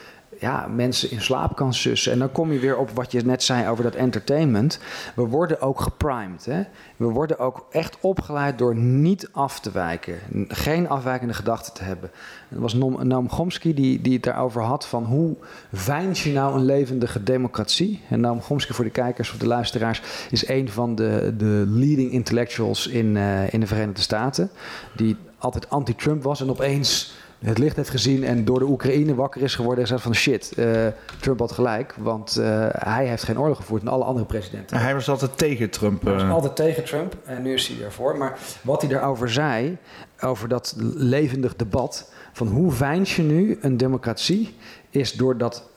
ja, mensen in slaap kan sussen. En dan kom je weer op wat je net zei over dat entertainment. We worden ook geprimed. Hè? We worden ook echt opgeleid door niet af te wijken. Geen afwijkende gedachten te hebben. Er was Noam Chomsky die, die het daarover had van hoe veins je nou een levendige democratie. En Noam Chomsky voor de kijkers of de luisteraars is een van de, de leading intellectuals in, uh, in de Verenigde Staten. Die altijd anti-Trump was en opeens het licht heeft gezien en door de Oekraïne wakker is geworden en zegt van shit, uh, Trump had gelijk, want uh, hij heeft geen oorlog gevoerd en alle andere presidenten. hij was altijd tegen Trump. Hij was uh... altijd tegen Trump en nu is hij ervoor. Maar wat hij daarover zei, over dat levendig debat, van hoe veins je nu een democratie, is door dat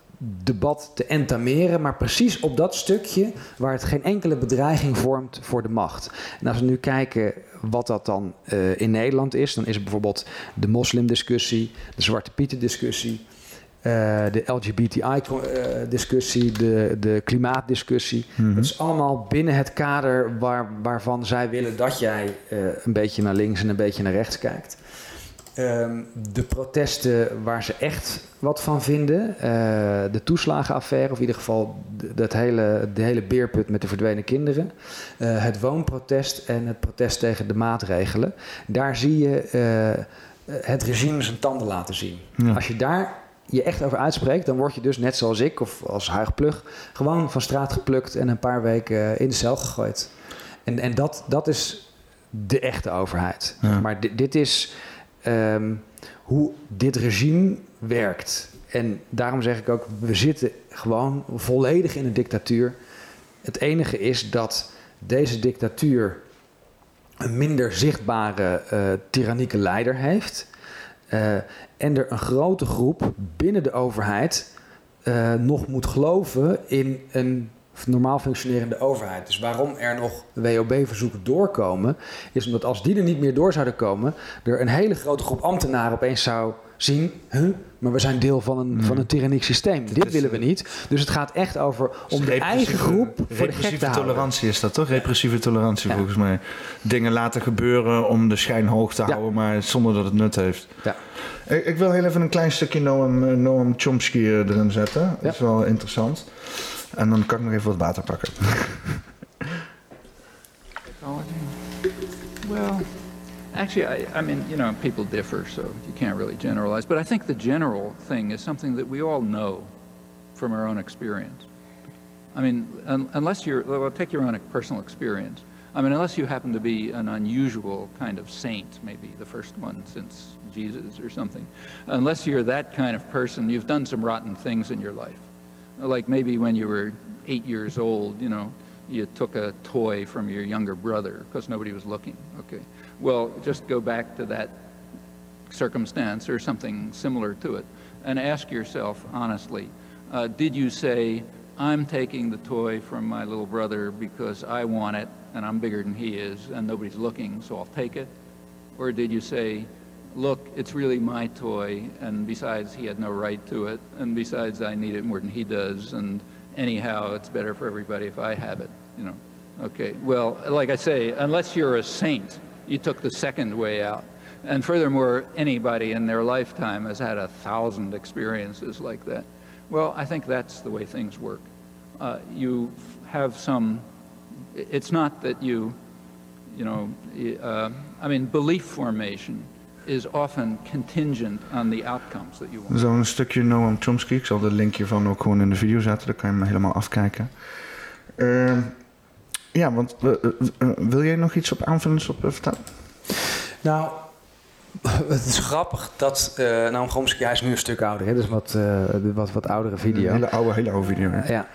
debat te entameren, maar precies op dat stukje waar het geen enkele bedreiging vormt voor de macht. En als we nu kijken wat dat dan uh, in Nederland is, dan is het bijvoorbeeld de moslimdiscussie, de Zwarte Pieten discussie, uh, de LGBTI-discussie, uh, de, de klimaatdiscussie. Mm -hmm. Het is allemaal binnen het kader waar, waarvan zij willen dat jij uh, een beetje naar links en een beetje naar rechts kijkt. Ehm, de protesten waar ze echt wat van vinden. Eh, de toeslagenaffaire, of in ieder geval de, dat hele, de hele beerput met de verdwenen kinderen. Eh, het woonprotest en het protest tegen de maatregelen. Daar zie je eh, het regime zijn tanden laten zien. Als je daar je echt over uitspreekt, dan word je dus net zoals ik of als Huig Plug gewoon van straat geplukt en een paar weken in de cel gegooid. En, en dat, dat is de echte overheid. Maar dit, dit is Ehm, hoe dit regime werkt. En daarom zeg ik ook, we zitten gewoon volledig in een dictatuur. Het enige is dat deze dictatuur een minder zichtbare uh, tyrannieke leider heeft. Uh, en er een grote groep binnen de overheid uh, nog moet geloven in een normaal functionerende overheid. Dus waarom er nog WOB-verzoeken doorkomen, is omdat als die er niet meer door zouden komen, er een hele grote groep ambtenaren opeens zou zien, huh, maar we zijn deel van een, van een tyranniek systeem. Dit, willen we niet. Dus het gaat echt over om de eigen groep voor de gek te tolerantie is dat toch? Repressieve tolerantie volgens mij. Dingen laten gebeuren om de schijn hoog te houden, maar zonder dat het nut heeft. Ja. Ik, ik, wil heel even een klein stukje Noam, eh, Noam Chomsky eh, erin zetten. Dat is wel interessant. En dan kan ik nog even wat water pakken. well, actually, I, I mean, you know, people differ, so you can't really generalize. But I think the general thing is something that we all know from our own experience. I mean, un unless you're, well, take your own personal experience. I mean, unless you happen to be an unusual kind of saint, maybe the first one since Jesus or something, unless you're that kind of person, you've done some rotten things in your life like maybe when you were eight years old, you know, you took a toy from your younger brother because nobody was looking. Okay. Well, just go back to that circumstance or something similar to it and ask yourself honestly uh, did you say, I'm taking the toy from my little brother because I want it and I'm bigger than he is and nobody's looking, so I'll take it? Or did you say, look, it's really my toy, and besides, he had no right to it, and besides, I need it more than he does, and anyhow, it's better for everybody if I have it, you know. Okay, well, like I say, unless you're a saint, you took the second way out. And furthermore, anybody in their lifetime has had a thousand experiences like that. Well, I think that's the way things work. Uh, you have some, it's not that you, you know, uh, I mean, belief formation is often contingent on the outcomes that you want. Zo'n stukje Noam Chomsky, ik zal de link hiervan ook gewoon in de video zetten, dan kan je hem helemaal afkijken. Uh, ja, want uh, wil jij nog iets op aanvullend op vertellen? Nou, [LAUGHS] het is grappig dat uh, Noam Chomsky, hij is nu een stuk ouder, hè? dus wat, uh, wat, wat oudere video. Een hele oude, hele oude video. Hè? Ja.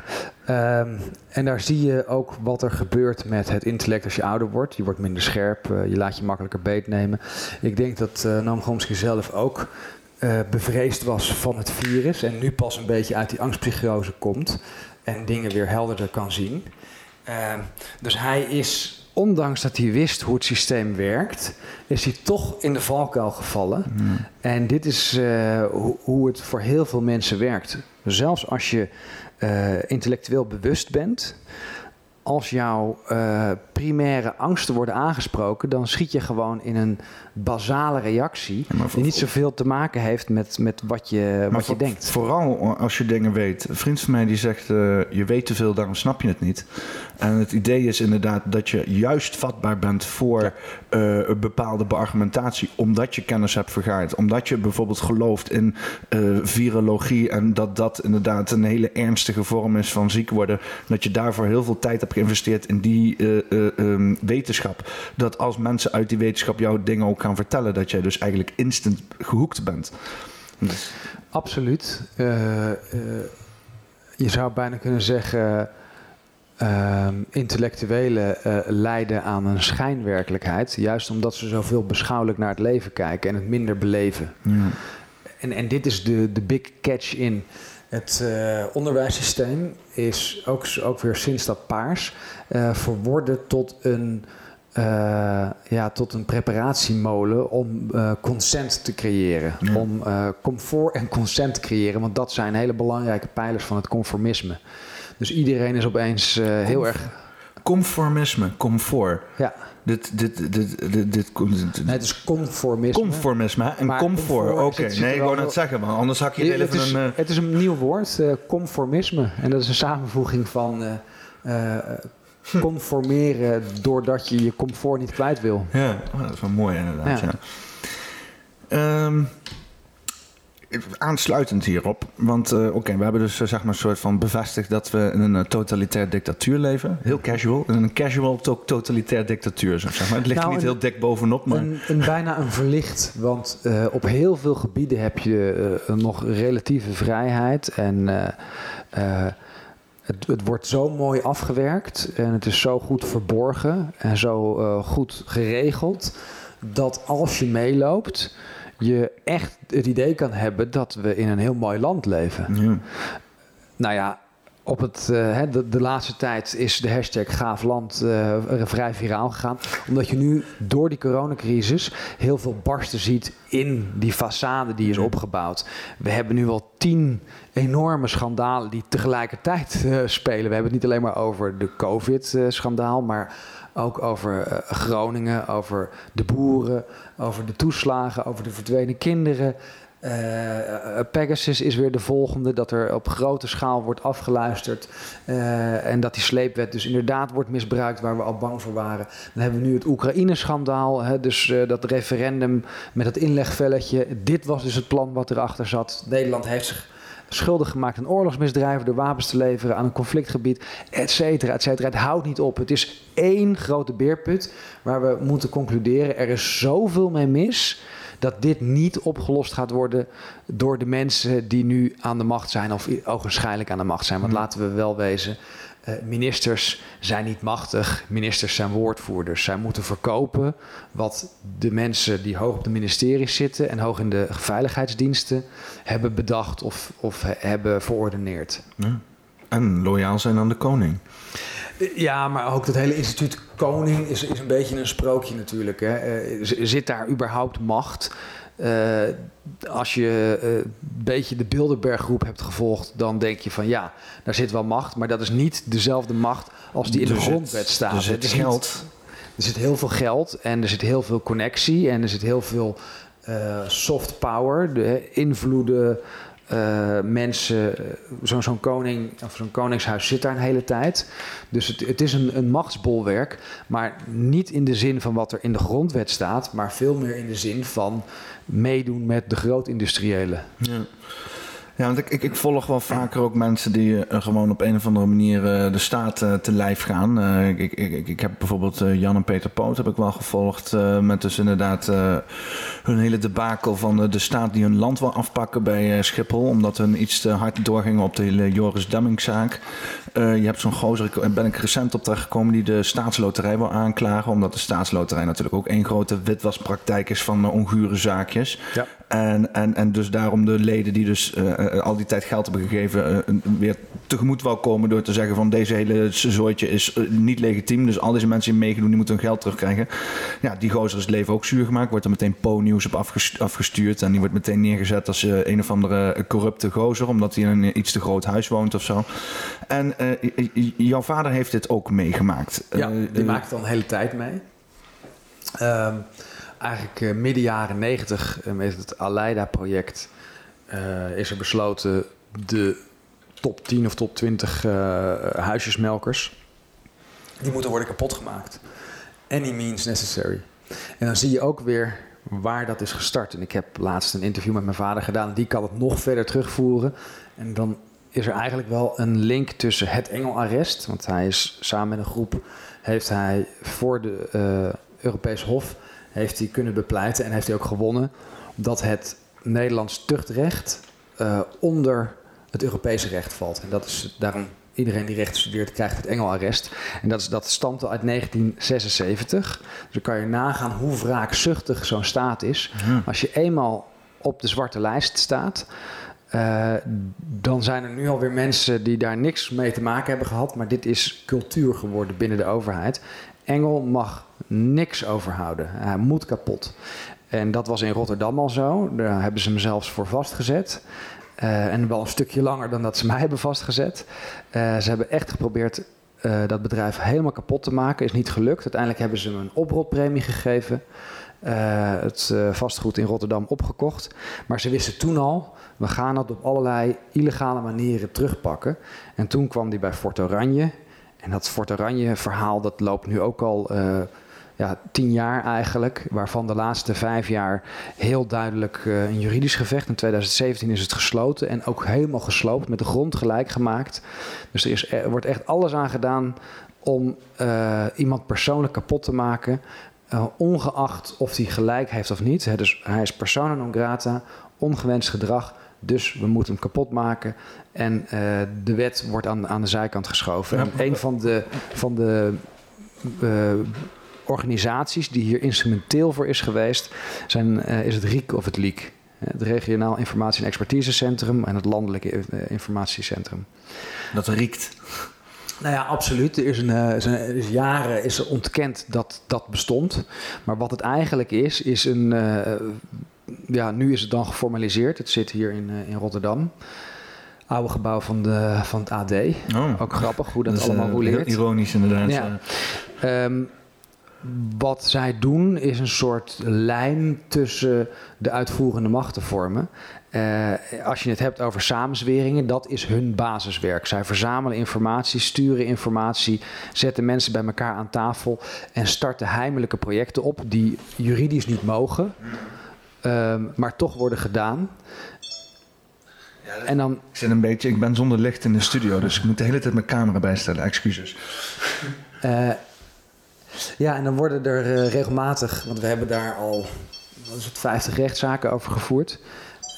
Um, en daar zie je ook wat er gebeurt met het intellect als je ouder wordt. Je wordt minder scherp, uh, je laat je makkelijker beetnemen. Ik denk dat uh, Noam Chomsky zelf ook bevreesd was van het virus en nu pas een beetje uit die angstpsychose komt en dingen weer helderder kan zien. Ehm, dus hij is ondanks dat hij wist hoe het systeem werkt, is hij toch in de valkuil gevallen. Hmm. En dit is uh, hoe het voor heel veel mensen werkt. Zelfs als je uh, intellectueel bewust bent, als jouw uh, primaire angsten worden aangesproken, dan schiet je gewoon in een basale reactie. die niet zoveel te maken heeft met, met wat, je, wat je denkt. Vooral als je dingen weet. Een vriend van mij die zegt: uh, Je weet te veel, daarom snap je het niet. En het idee is inderdaad dat je juist vatbaar bent voor ja. uh, een bepaalde beargumentatie, omdat je kennis hebt vergaard. Omdat je bijvoorbeeld gelooft in uh, virologie en dat dat inderdaad een hele ernstige vorm is van ziek worden. Dat je daarvoor heel veel tijd hebt geïnvesteerd in die um, wetenschap. Dat als mensen uit die wetenschap jouw dingen ook gaan vertellen, dat jij dus eigenlijk instant gehoekt bent. Dus. Absoluut. Uh, uh, je zou bijna kunnen zeggen. Uh, intellectuelen uh, lijden aan een schijnwerkelijkheid. Juist omdat ze zoveel beschouwelijk naar het leven kijken en het minder beleven. Ja. En, en dit is de, de big catch in het uh, onderwijssysteem. Is ook, ook weer sinds dat paars verworden tot een uh, ja, tot een preparatiemolen om uh, consent te creëren. Om uh, comfort en consent te creëren, want dat zijn hele belangrijke pijlers van het conformisme. Dus iedereen is opeens heel erg conformisme, comfort. Ja. Dit, dit, dit, dit, dit. Nee, het is conformisme. Conformisme hè? en Maar comfort. Oké, nee, ik wou net heel- zeggen, maar anders had je het, even is, een. eh, het is een nieuw woord, eh, conformisme. En dat is een samenvoeging van eh, eh, conformeren doordat je je comfort niet kwijt wil. Ja, oh, dat is wel mooi inderdaad. Ja. Ja. Ehm, aansluitend hierop, want eh, oké, we hebben dus eh, zeg maar een soort van bevestigd dat we in een eh, totalitair dictatuur leven. Heel casual. In een casual to- totalitair dictatuur, zo zeg maar. Het ligt er Nou, niet een- heel dik bovenop, maar... Een, een bijna een verlicht, want op heel veel gebieden heb je nog relatieve vrijheid en het, het wordt zo mooi afgewerkt en het is zo goed verborgen en zo eh, goed geregeld dat als je meeloopt je echt het idee kan hebben dat we in een heel mooi land leven. Ja. Nou ja, op het, eh, hè, de, de laatste tijd is de hashtag gaaf land eh, vrij viraal gegaan. Omdat je nu door die coronacrisis heel veel barsten ziet in die façade die is opgebouwd. We hebben nu al tien enorme schandalen die tegelijkertijd eh, spelen. We hebben het niet alleen maar over de COVID-schandaal, maar ook over Groningen, over de boeren, over de toeslagen, over de verdwenen kinderen. Eh, eh, Pegasus is weer de volgende, dat er op grote schaal wordt afgeluisterd. eh, en dat die sleepwet dus inderdaad wordt misbruikt waar we al bang voor waren. Dan hebben we nu het Oekraïne-schandaal, hè, dus dat referendum met dat inlegvelletje. Dit was dus het plan wat erachter zat. Nederland heeft zich schuldig gemaakt aan oorlogsmisdrijven door wapens te leveren aan een conflictgebied, et cetera, et cetera. Het houdt niet op. Het is één grote beerput waar we moeten concluderen. Er is zoveel mee mis dat dit niet opgelost gaat worden door de mensen die nu aan de macht zijn of ogenschijnlijk aan de macht zijn. Want laten we wel wezen, eh, ministers zijn niet machtig, ministers zijn woordvoerders. Zij moeten verkopen wat de mensen die hoog op de ministeries zitten en hoog in de veiligheidsdiensten hebben bedacht of, of he- hebben verordeneerd. Ja. En loyaal zijn aan de koning. Ja, maar ook dat hele instituut koning is, is een beetje een sprookje natuurlijk. Hè. Eh, zit daar überhaupt macht? Eh, als je eh, een beetje de Bilderberggroep hebt gevolgd, dan denk je van ja, daar zit wel macht, maar dat is niet dezelfde macht als die in de grondwet staat. Er Het geld. er zit heel veel geld en er zit heel veel connectie en er zit heel veel eh, soft power, de invloeden, eh, mensen. eh, Zo'n koning of zo'n koningshuis zit daar een hele tijd. Dus het, het is een, een machtsbolwerk, maar niet in de zin van wat er in de grondwet staat, maar veel meer in de zin van meedoen met de grootindustriëlen. Ja. Ja, want ik, ik, volg wel vaker ook mensen die eh, gewoon op een of andere manier eh, de staat eh, te lijf gaan. Ik, ik, ik, ik heb bijvoorbeeld Jan en Peter Poot heb ik wel gevolgd. met dus inderdaad hun hele debakel van de staat die hun land wil afpakken bij Schiphol. Omdat hun iets te hard doorgingen op de hele Joris Demming-zaak. Je hebt zo'n gozer, ik ben ik recent op terechtgekomen, die de staatsloterij wil aanklagen. Omdat de staatsloterij natuurlijk ook één grote witwaspraktijk is van ongure zaakjes. Ja. En, en, en dus daarom de leden die dus eh, eh, al die tijd geld hebben gegeven, eh, weer tegemoet wel komen door te zeggen van deze hele zooitje is eh, niet legitiem. Dus al deze mensen die meegedoen, die moeten hun geld terugkrijgen. Ja, die gozer is het leven ook zuur gemaakt. Wordt er meteen Po-nieuws op afges- afgestuurd. En die wordt meteen neergezet als eh, een of andere eh, corrupte gozer, omdat hij in een iets te groot huis woont of zo. En eh, jouw vader heeft dit ook meegemaakt. Ja, Eh, die eh, maakt het al een hele tijd mee. Ehm, eigenlijk eh, midden jaren negentig eh, met het Aleida-project eh, is er besloten de top 10 of top 20 eh, huisjesmelkers, die moeten worden kapot gemaakt. Any means necessary. En dan zie je ook weer waar dat is gestart. En ik heb laatst een interview met mijn vader gedaan. Die kan het nog verder terugvoeren. En dan is er eigenlijk wel een link tussen het Engelarrest. Want hij is samen met een groep... heeft hij voor de eh Europees Hof... heeft hij kunnen bepleiten en heeft hij ook gewonnen... dat het Nederlands tuchtrecht eh, onder het Europese recht valt. En dat is daarom... Iedereen die recht studeert krijgt het Engelarrest. En dat, is, dat stamt al uit 1976. Dus dan kan je nagaan hoe wraakzuchtig zo'n staat is. Als je eenmaal op de zwarte lijst staat... eh, dan zijn er nu alweer mensen die daar niks mee te maken hebben gehad. Maar dit is cultuur geworden binnen de overheid. Engel mag niks overhouden. Hij moet kapot. En dat was in Rotterdam al zo. Daar hebben ze hem zelfs voor vastgezet. Eh, en wel een stukje langer dan dat ze [LAUGHS] mij hebben vastgezet. Eh, ze hebben echt geprobeerd eh, dat bedrijf helemaal kapot te maken. Is niet gelukt. Uiteindelijk hebben ze hem een oprotpremie gegeven. Het vastgoed in Rotterdam opgekocht. Maar ze wisten toen al, we gaan dat op allerlei illegale manieren terugpakken. En toen kwam die bij Fort Oranje. En dat Fort Oranje verhaal, dat loopt nu ook al uh, ja, tien jaar eigenlijk. Waarvan de laatste vijf jaar heel duidelijk een juridisch gevecht. In 2017 is het gesloten en ook helemaal gesloopt, met de grond gelijk gemaakt. Dus er, is, er wordt echt alles aan gedaan om iemand persoonlijk kapot te maken. Ongeacht of hij gelijk heeft of niet. Dus hij is persona non grata, ongewenst gedrag. Dus we moeten hem kapot maken. En uh, de wet wordt aan, aan de zijkant geschoven. En een van de, van de uh, organisaties die hier instrumenteel voor is geweest, zijn, is het RIEK of het LIEK. Het Regionaal Informatie- en Expertisecentrum en het Landelijke Informatiecentrum. Dat riekt. Nou ja, absoluut. Er is, een, er is jaren is er ontkend dat dat bestond. Maar wat het eigenlijk is, is een. Uh, ja, nu is het dan geformaliseerd. Het zit hier in, uh, in Rotterdam. Oude gebouw van, de, van het AD. Oh. Ook grappig hoe dat, dat allemaal roleert. Ironisch inderdaad. Ja. Um, wat zij doen is een soort lijn tussen de uitvoerende machten vormen. Uh, als je het hebt over samenzweringen, dat is hun basiswerk. Zij verzamelen informatie, sturen informatie, zetten mensen bij elkaar aan tafel en starten heimelijke projecten op die juridisch niet mogen, um, maar toch worden gedaan. Ja, en dan, ik, zit een beetje, ik ben zonder licht in de studio, dus ik moet de hele tijd mijn camera bijstellen. Excuses. Uh, ja, en dan worden er uh, regelmatig, want we hebben daar al wat is het, 50 rechtszaken over gevoerd.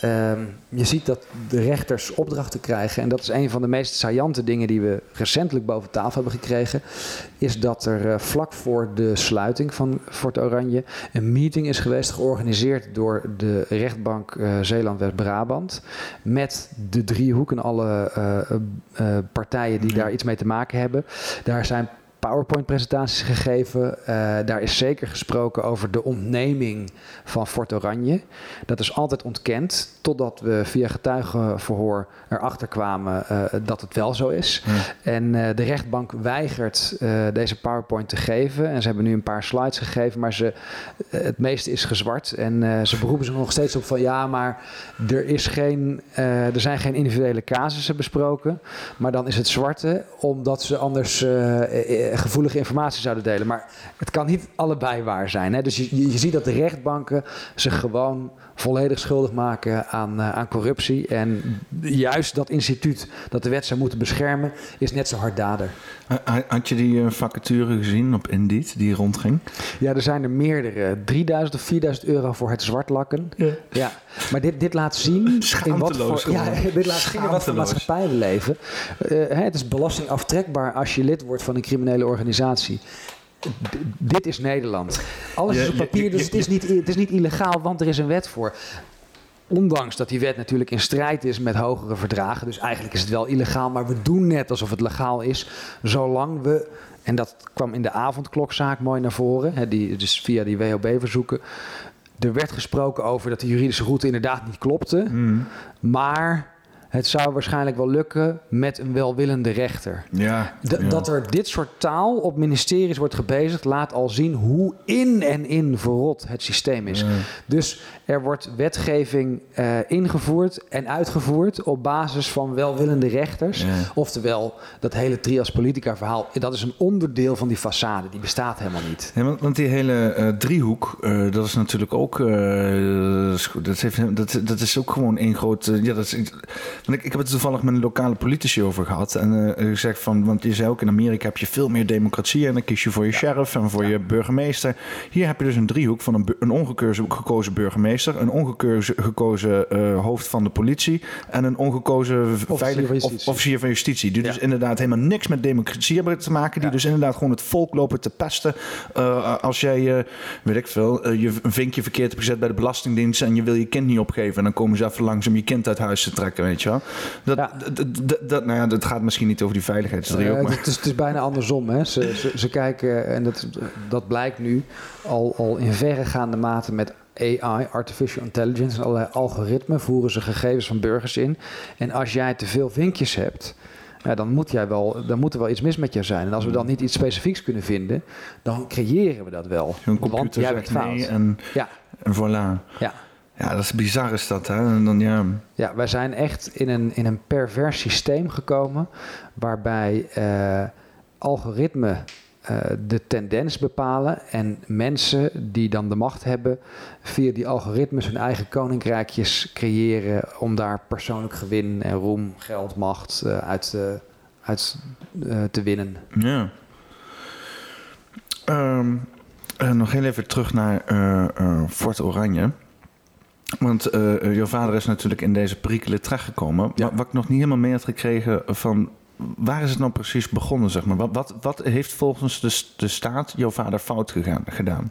Um, je ziet dat de rechters opdrachten krijgen. En dat is een van de meest saillante dingen die we recentelijk boven tafel hebben gekregen. Is dat er uh, vlak voor de sluiting van Fort Oranje een meeting is geweest. Georganiseerd door de rechtbank uh, Zeeland-West-Brabant. Met de driehoek en alle uh, partijen die daar iets mee te maken hebben. Daar zijn PowerPoint-presentaties gegeven. Uh, daar is zeker gesproken over de ontneming van Fort Oranje. Dat is altijd ontkend, totdat we via getuigenverhoor erachter kwamen uh, dat het wel zo is. Ja. En uh, de rechtbank weigert deze PowerPoint te geven. En ze hebben nu een paar slides gegeven, maar ze, het meeste is gezwart. En ze beroepen zich nog steeds op van ja, maar er, is geen, er zijn geen individuele casussen besproken. Maar dan is het zwarte, omdat ze anders gevoelige informatie zouden delen. Maar het kan niet allebei waar zijn. Hè? Dus je, je ziet dat de rechtbanken zich gewoon volledig schuldig maken aan, uh, aan corruptie. En juist dat instituut dat de wet zou moeten beschermen, is net zo harddader. Had je die uh, vacature gezien op Indeed die rondging? Ja, er zijn er meerdere. 3000 of 4000 euro voor het zwartlakken. Ja. ja. Maar dit, dit laat zien [LAUGHS] in wat voor, ja, dit laat zien in wat voor maatschappij we leven. Uh, het is belastingaftrekbaar als je lid wordt van een criminele organisatie dit is Nederland. Alles is op papier, dus het is, niet, het is niet illegaal, want er is een wet voor. Ondanks dat die wet natuurlijk in strijd is met hogere verdragen. Dus eigenlijk is het wel illegaal, maar we doen net alsof het legaal is. Zolang we, en dat kwam in de avondklokzaak mooi naar voren, hè, die, dus via die WOB-verzoeken. Er werd gesproken over dat de juridische route inderdaad niet klopte. Mm. Maar het zou waarschijnlijk wel lukken met een welwillende rechter. Ja, D ja. Dat er dit soort taal op ministeries wordt gebezigd, laat al zien hoe in en in verrot het systeem is. Ja. Dus er wordt wetgeving uh, ingevoerd en uitgevoerd op basis van welwillende rechters. Oftewel, dat hele trias politica verhaal, dat is een onderdeel van die façade. Die bestaat helemaal niet. Want, want, die hele uh, driehoek, uh, dat is natuurlijk ook... dat, heeft, dat, dat is ook gewoon één groot... ja, dat is, want ik, ik heb het toevallig met een lokale politici over gehad. En uh, gezegd van, want je zei ook in Amerika heb je veel meer democratie. En dan kies je voor je sheriff en voor je burgemeester. Hier heb je dus een driehoek van een, een ongekozen burgemeester, een ongekozen gekozen uh, hoofd van de politie en een ongekozen veilig, of, officier van justitie. Die dus inderdaad helemaal niks met democratie hebben te maken. Die dus inderdaad gewoon het volk lopen te pesten. Uh, als jij, weet ik veel, je een vinkje verkeerd hebt gezet bij de Belastingdienst en je wil je kind niet opgeven. En dan komen ze even langs om je kind uit huis te trekken, weet je wel. Dat, ja. dat, nou ja, dat gaat misschien niet over die veiligheidsdriehoek. Uh, maar. Het, is, het is bijna andersom. Hè. Ze, ze, ze, kijken, en dat, dat blijkt nu al, al in verregaande mate met AI, artificial intelligence en allerlei algoritmen voeren ze gegevens van burgers in. En als jij te veel vinkjes hebt, ja, dan, moet jij wel, dan moet er wel iets mis met jou zijn. En als we dan niet iets specifieks kunnen vinden, dan creëren we dat wel. Zo'n Want computer jij zegt bent fout. nee en, Ja, en voilà. ja. Ja, dat is bizar is dat, hè? En dan, ja... Ja, wij zijn echt in een, in een pervers systeem gekomen waarbij eh, algoritmen eh, de tendens bepalen en mensen die dan de macht hebben via die algoritmes hun eigen koninkrijkjes creëren om daar persoonlijk gewin en roem, geld, macht eh, uit, uit te winnen. Ja. Eh, nog heel even terug naar Fort Oranje. Want eh, jouw vader is natuurlijk in deze perikelen terechtgekomen. Ja. Wat, wat ik nog niet helemaal mee had gekregen van... Waar is het nou precies begonnen, zeg maar? Wat, wat, wat heeft volgens de, de staat jouw vader fout gegaan, gedaan?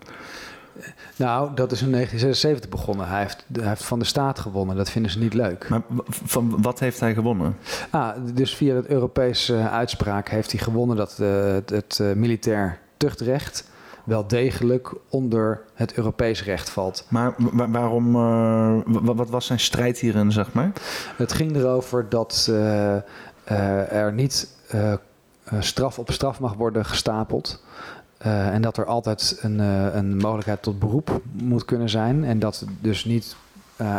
Nou, dat is in 1976 begonnen. Hij heeft, hij heeft van de staat gewonnen. Dat vinden ze niet leuk. Maar van wat heeft hij gewonnen? Ah, dus via het Europese eh, uitspraak heeft hij gewonnen dat eh, het, het militair tuchtrecht wel degelijk onder het Europees recht valt. Maar wa- waarom... eh, wa- wat was zijn strijd hierin, zeg maar? Het ging erover dat eh, eh, er niet straf op straf mag worden gestapeld. En dat er altijd een, een mogelijkheid tot beroep moet kunnen zijn. En dat dus niet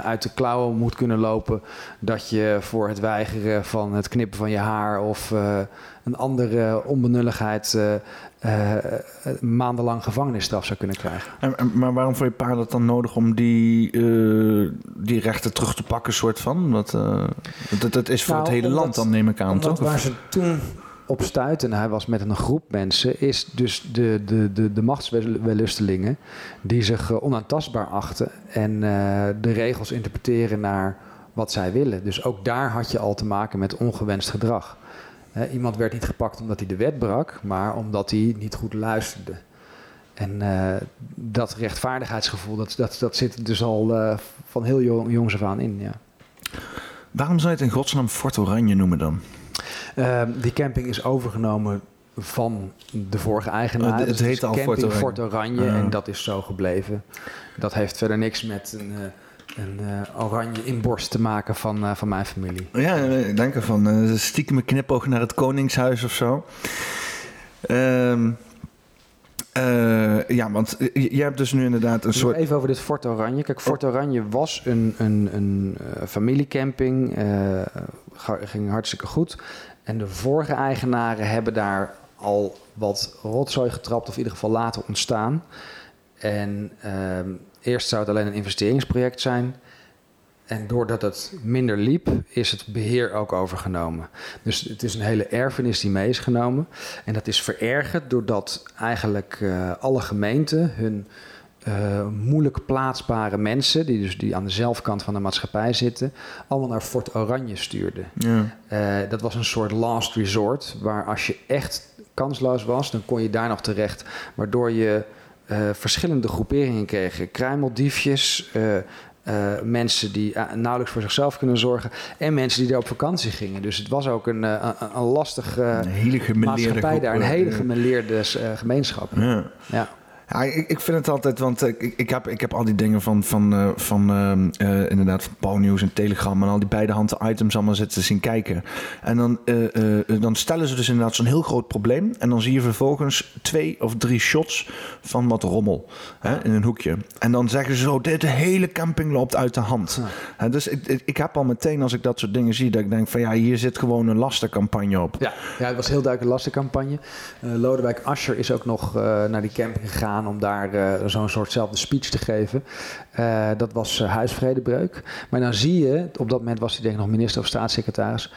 uit de klauwen moet kunnen lopen dat je voor het weigeren van het knippen van je haar of een andere onbenulligheid eh, maandenlang gevangenisstraf zou kunnen krijgen. En, en- maar waarom vond je pa dat dan nodig om die, eh, die rechten terug te pakken, soort van? Wat, eh, dat, dat is voor Nou, het hele omdat- land dan, neem ik aan, toch? waar ze toen op stuiten, en hij was met een groep mensen, is dus de, de, de, de machtswellustelingen die zich onaantastbaar achten en de regels interpreteren naar wat zij willen. Dus ook daar had je al te maken met ongewenst gedrag. Iemand werd niet gepakt omdat hij de wet brak, maar omdat hij niet goed luisterde. En eh, dat rechtvaardigheidsgevoel, dat, dat, dat zit dus al eh, van heel jong, jongs af aan in. Ja. Waarom zou je het in godsnaam Fort Oranje noemen dan? Ehm, die camping is overgenomen van de vorige eigenaar. Oh, het Dus heet al camping Fort Oranje. Fort Oranje Ah. en dat is zo gebleven. Dat heeft verder niks met een, eh, een eh, oranje inborst te maken van, eh, van mijn familie. Ja, ik denk ervan. eh, stiekem een knipoog naar het Koningshuis of zo. Ehm, eh, ja, want je, je hebt dus nu inderdaad een soort... Even over dit Fort Oranje. Kijk, Fort Oranje was een, een, een familiecamping. ging hartstikke goed. En de vorige eigenaren hebben daar al wat rotzooi getrapt, of in ieder geval laten ontstaan. En ehm, eerst zou het alleen een investeringsproject zijn. En doordat het minder liep, is het beheer ook overgenomen. Dus het is een hele erfenis die mee is genomen. En dat is verergerd doordat eigenlijk eh, alle gemeenten hun eh, moeilijk plaatsbare mensen, die dus die aan de zelfkant van de maatschappij zitten, allemaal naar Fort Oranje stuurden. Ja. Eh, dat was een soort last resort, waar als je echt kansloos was, dan kon je daar nog terecht. Waardoor je verschillende groeperingen kreeg. Kruimeldiefjes, eh, eh, mensen die eh, nauwelijks voor zichzelf kunnen zorgen... en mensen die daar op vakantie gingen. Dus het was ook een, eh, een, een lastig eh, Een hele maatschappij daar. Een eh, hele gemeleerde eh, gemeenschap. Ja. Ja. Ja, ik, ik vind het altijd, want eh, ik, ik, heb, ik heb al die dingen van, van, eh, van ehm, eh, inderdaad van Pauwnieuws en Telegram en al die beide handen items allemaal zitten zien kijken. En dan, dan stellen ze dus inderdaad zo'n heel groot probleem en dan zie je vervolgens twee of drie shots van wat rommel hè, in een hoekje. En dan zeggen ze zo, de, de hele camping loopt uit de hand. Dus ik, ik, heb al meteen als ik dat soort dingen zie, dat ik denk van ja, hier zit gewoon een lastencampagne op. Ja, ja, het was heel duidelijk een lastencampagne. Lodewijk Asscher is ook nog naar die camping gegaan om daar eh, zo'n soortzelfde speech te geven. Eh, dat was eh, huisvredebreuk. Maar dan zie je, op dat moment was hij denk ik nog minister of staatssecretaris,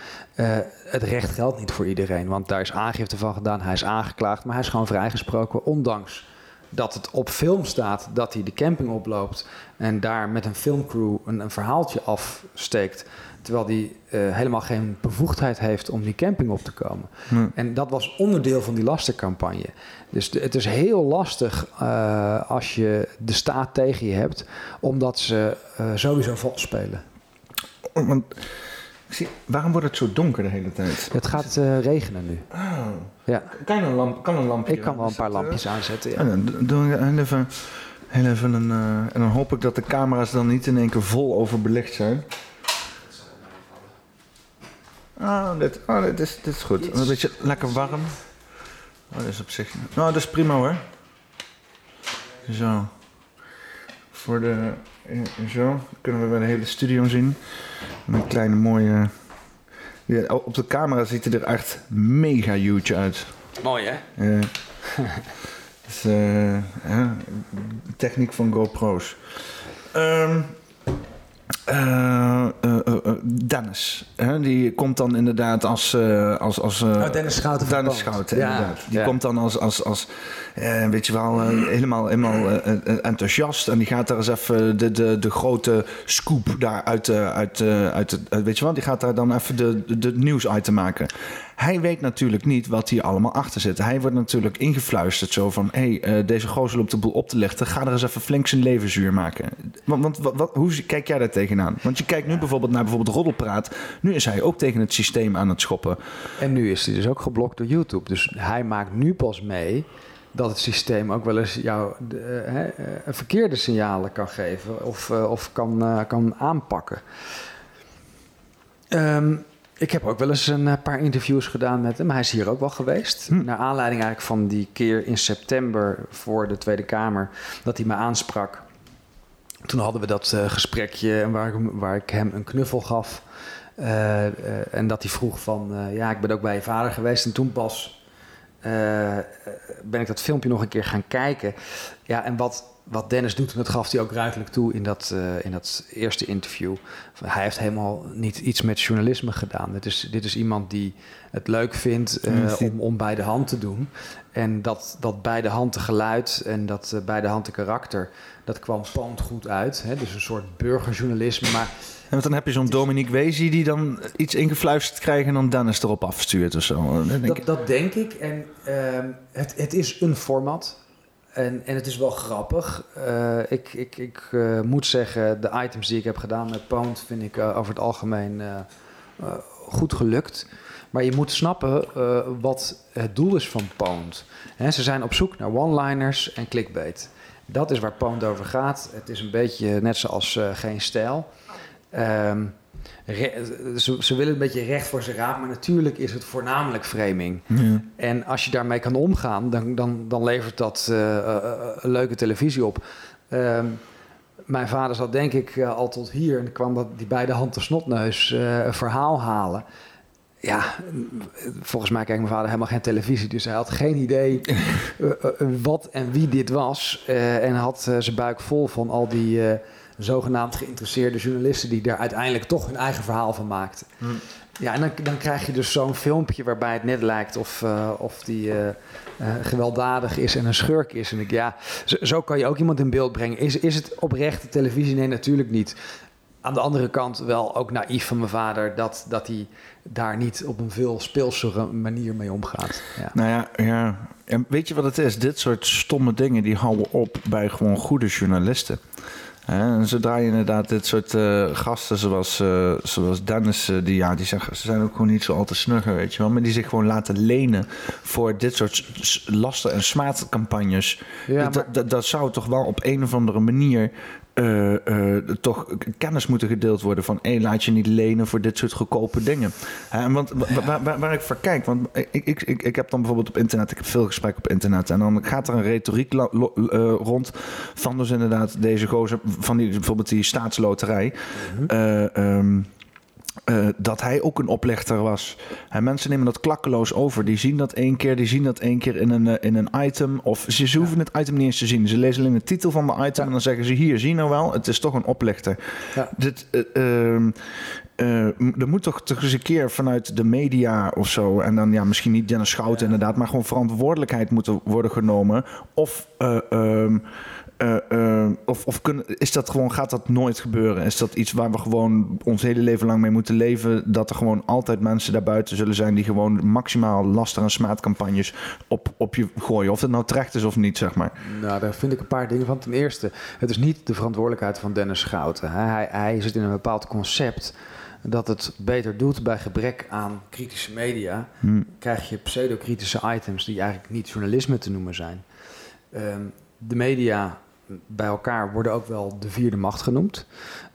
het recht geldt niet voor iedereen. Want daar is aangifte van gedaan, hij is aangeklaagd, maar hij is gewoon vrijgesproken, ondanks dat het op film staat dat hij de camping oploopt en daar met een filmcrew een, een verhaaltje afsteekt. Terwijl hij eh, helemaal geen bevoegdheid heeft om die camping op te komen. En dat was onderdeel van die lastencampagne. Dus de- het is heel lastig eh, als je de staat tegen je hebt, omdat ze eh, sowieso vals spelen. Want, ik zie, waarom wordt het zo donker de hele tijd? Het gaat regenen nu. Oh. Ja, Kan een, lamp, kan een lampje ik kan wel een paar lampjes aanzetten. Ja, Ja. dan doe- even, heel even een... en dan hoop ik dat de camera's dan niet in één keer vol overbelicht zijn. Oh, dit, oh, dit, is, dit is goed. Een beetje lekker warm. Oh, dat is op zich... Nou, dat is prima hoor. Zo. Voor de... Zo. kunnen we weer de hele studio zien. Met een kleine mooie... Ja, op de camera ziet hij er echt mega huge uit. Mooi hè? Ja. [LAUGHS] dus, uh, ja, techniek van GoPro's. Um, uh, uh, Dennis. Hè? Die komt dan inderdaad als. als, als oh, Dennis Schouten. Dennis Schouten, ja, inderdaad. Die ja. komt dan als. als, als weet je wel, helemaal, helemaal enthousiast. En die gaat daar eens even de, de, de grote scoop daar uit. uit, uit, uit weet je wel, die gaat daar dan even de, de, de nieuwsitem maken. Hij weet natuurlijk niet wat hier allemaal achter zit. Hij wordt natuurlijk ingefluisterd zo van... hé, hey, uh, deze gozer loopt de boel op te lichten. Ga er eens even flink zijn leven zuur maken. Want, want wat, wat, hoe kijk jij daar tegenaan? Want je kijkt nu bijvoorbeeld naar bijvoorbeeld Roddelpraat. Nu is hij ook tegen het systeem aan het schoppen. En nu is hij dus ook geblokt door YouTube. Dus hij maakt nu pas mee dat het systeem ook wel eens jou de, uh, verkeerde signalen kan geven of, of kan, kan aanpakken. Um, ik heb ook wel eens een eh, paar interviews gedaan met hem. Hij is hier ook wel geweest. Hm. Naar aanleiding eigenlijk van die keer in september voor de Tweede Kamer dat hij me aansprak. Toen hadden we dat uh, gesprekje waar, waar ik hem een knuffel gaf. Uh, en dat hij vroeg van, ja, ik ben ook bij je vader geweest. En toen pas ben ik dat filmpje nog een keer gaan kijken. Ja, en wat, wat Dennis doet, en dat gaf hij ook ruidelijk toe in dat, uh, in dat eerste interview. Hij heeft helemaal niet iets met journalisme gedaan. Dit is, dit is iemand die het leuk vindt uh, om, om bij de hand te doen. En dat, dat bij de hand geluid en dat uh, bij de hand karakter, dat kwam poont goed uit. Hè? Dus een soort burgerjournalisme. Maar en dan heb je zo'n Dominique Wezi die dan iets ingefluisterd krijgt en dan Dennis erop afstuurt of zo. Dat, denk dat, dat denk ik. En uh, het, het is een format. En, en het is wel grappig. Uh, ik ik, ik uh, moet zeggen, de items die ik heb gedaan met Pound vind ik uh, over het algemeen goed gelukt. Maar je moet snappen wat het doel is van Pound. Ze zijn op zoek naar one-liners en clickbait. Dat is waar Pound over gaat. Het is een beetje net zoals Geen Stijl. Um, ze, ze, willen een beetje recht voor zijn raap, maar natuurlijk is het voornamelijk framing. Ja. En als je daarmee kan omgaan, dan, dan, dan levert dat uh, uh, leuke televisie op. Uh, mijn vader zat denk ik al tot hier en kwam dat die beide handen snotneus een verhaal halen. Ja, volgens mij kijkt mijn vader helemaal geen televisie, dus hij had geen idee [LAUGHS] wat en wie dit was. en had zijn buik vol van al die zogenaamd geïnteresseerde journalisten die daar uiteindelijk toch hun eigen verhaal van maakten. Hmm. Ja, en dan, dan krijg je dus zo'n filmpje waarbij het net lijkt of, uh, of die uh, uh, gewelddadig is en een schurk is. En ik, ja, zo, zo, kan je ook iemand in beeld brengen. Is, is het oprechte televisie? Nee, natuurlijk niet. Aan de andere kant wel ook naïef van mijn vader dat, dat hij daar niet op een veel speelsere manier mee omgaat. Ja. Nou ja, ja. En weet je wat het is? Dit soort stomme dingen die houden op bij gewoon goede journalisten. En zodra je inderdaad dit soort uh, gasten zoals, uh, zoals Dennis, uh, die, ja, die zeggen, ze zijn ook gewoon niet zo al te snugger, weet je wel. Maar die zich gewoon laten lenen voor dit soort lasten- en smaadcampagnes. Ja, maar... dat zou toch wel op een of andere manier uh, toch kennis moeten gedeeld worden van... hé, laat je niet lenen voor dit soort goedkope dingen. want waar, waar, waar, ik voor kijk, want ik, ik, ik, ik heb dan bijvoorbeeld op internet... ik heb veel gesprekken op internet... en dan gaat er een retoriek rond van dus inderdaad deze gozer... van die, bijvoorbeeld die staatsloterij... Mm uh, dat hij ook een oplichter was. En mensen nemen dat klakkeloos over. Die zien dat één keer, die zien dat één keer in een, uh, in een item. Of ze, ze hoeven het item niet eens te zien. Ze lezen alleen de titel van de item ja. en dan zeggen ze: Hier, zie nou wel, het is toch een oplichter. Ja. Dit, uh, er moet toch, toch eens een keer vanuit de media of zo. En dan ja, misschien niet Dennis Schouten ja. inderdaad, maar gewoon verantwoordelijkheid moeten worden genomen. Of. Ehm, uh, uh, of of is dat gewoon, gaat dat nooit gebeuren? Is dat iets waar we gewoon ons hele leven lang mee moeten leven? Dat er gewoon altijd mensen daarbuiten zullen zijn die gewoon maximaal laster- en smaadcampagnes op, op je gooien. Of het nou terecht is of niet, zeg maar. Nou, daar vind ik een paar dingen van. Ten eerste, het is niet de verantwoordelijkheid van Dennis Schouten. Hij, hij zit in een bepaald concept dat het beter doet bij gebrek aan kritische media. Hmm. Krijg je pseudokritische items die eigenlijk niet journalisme te noemen zijn. Um, de media bij elkaar worden ook wel de vierde macht genoemd.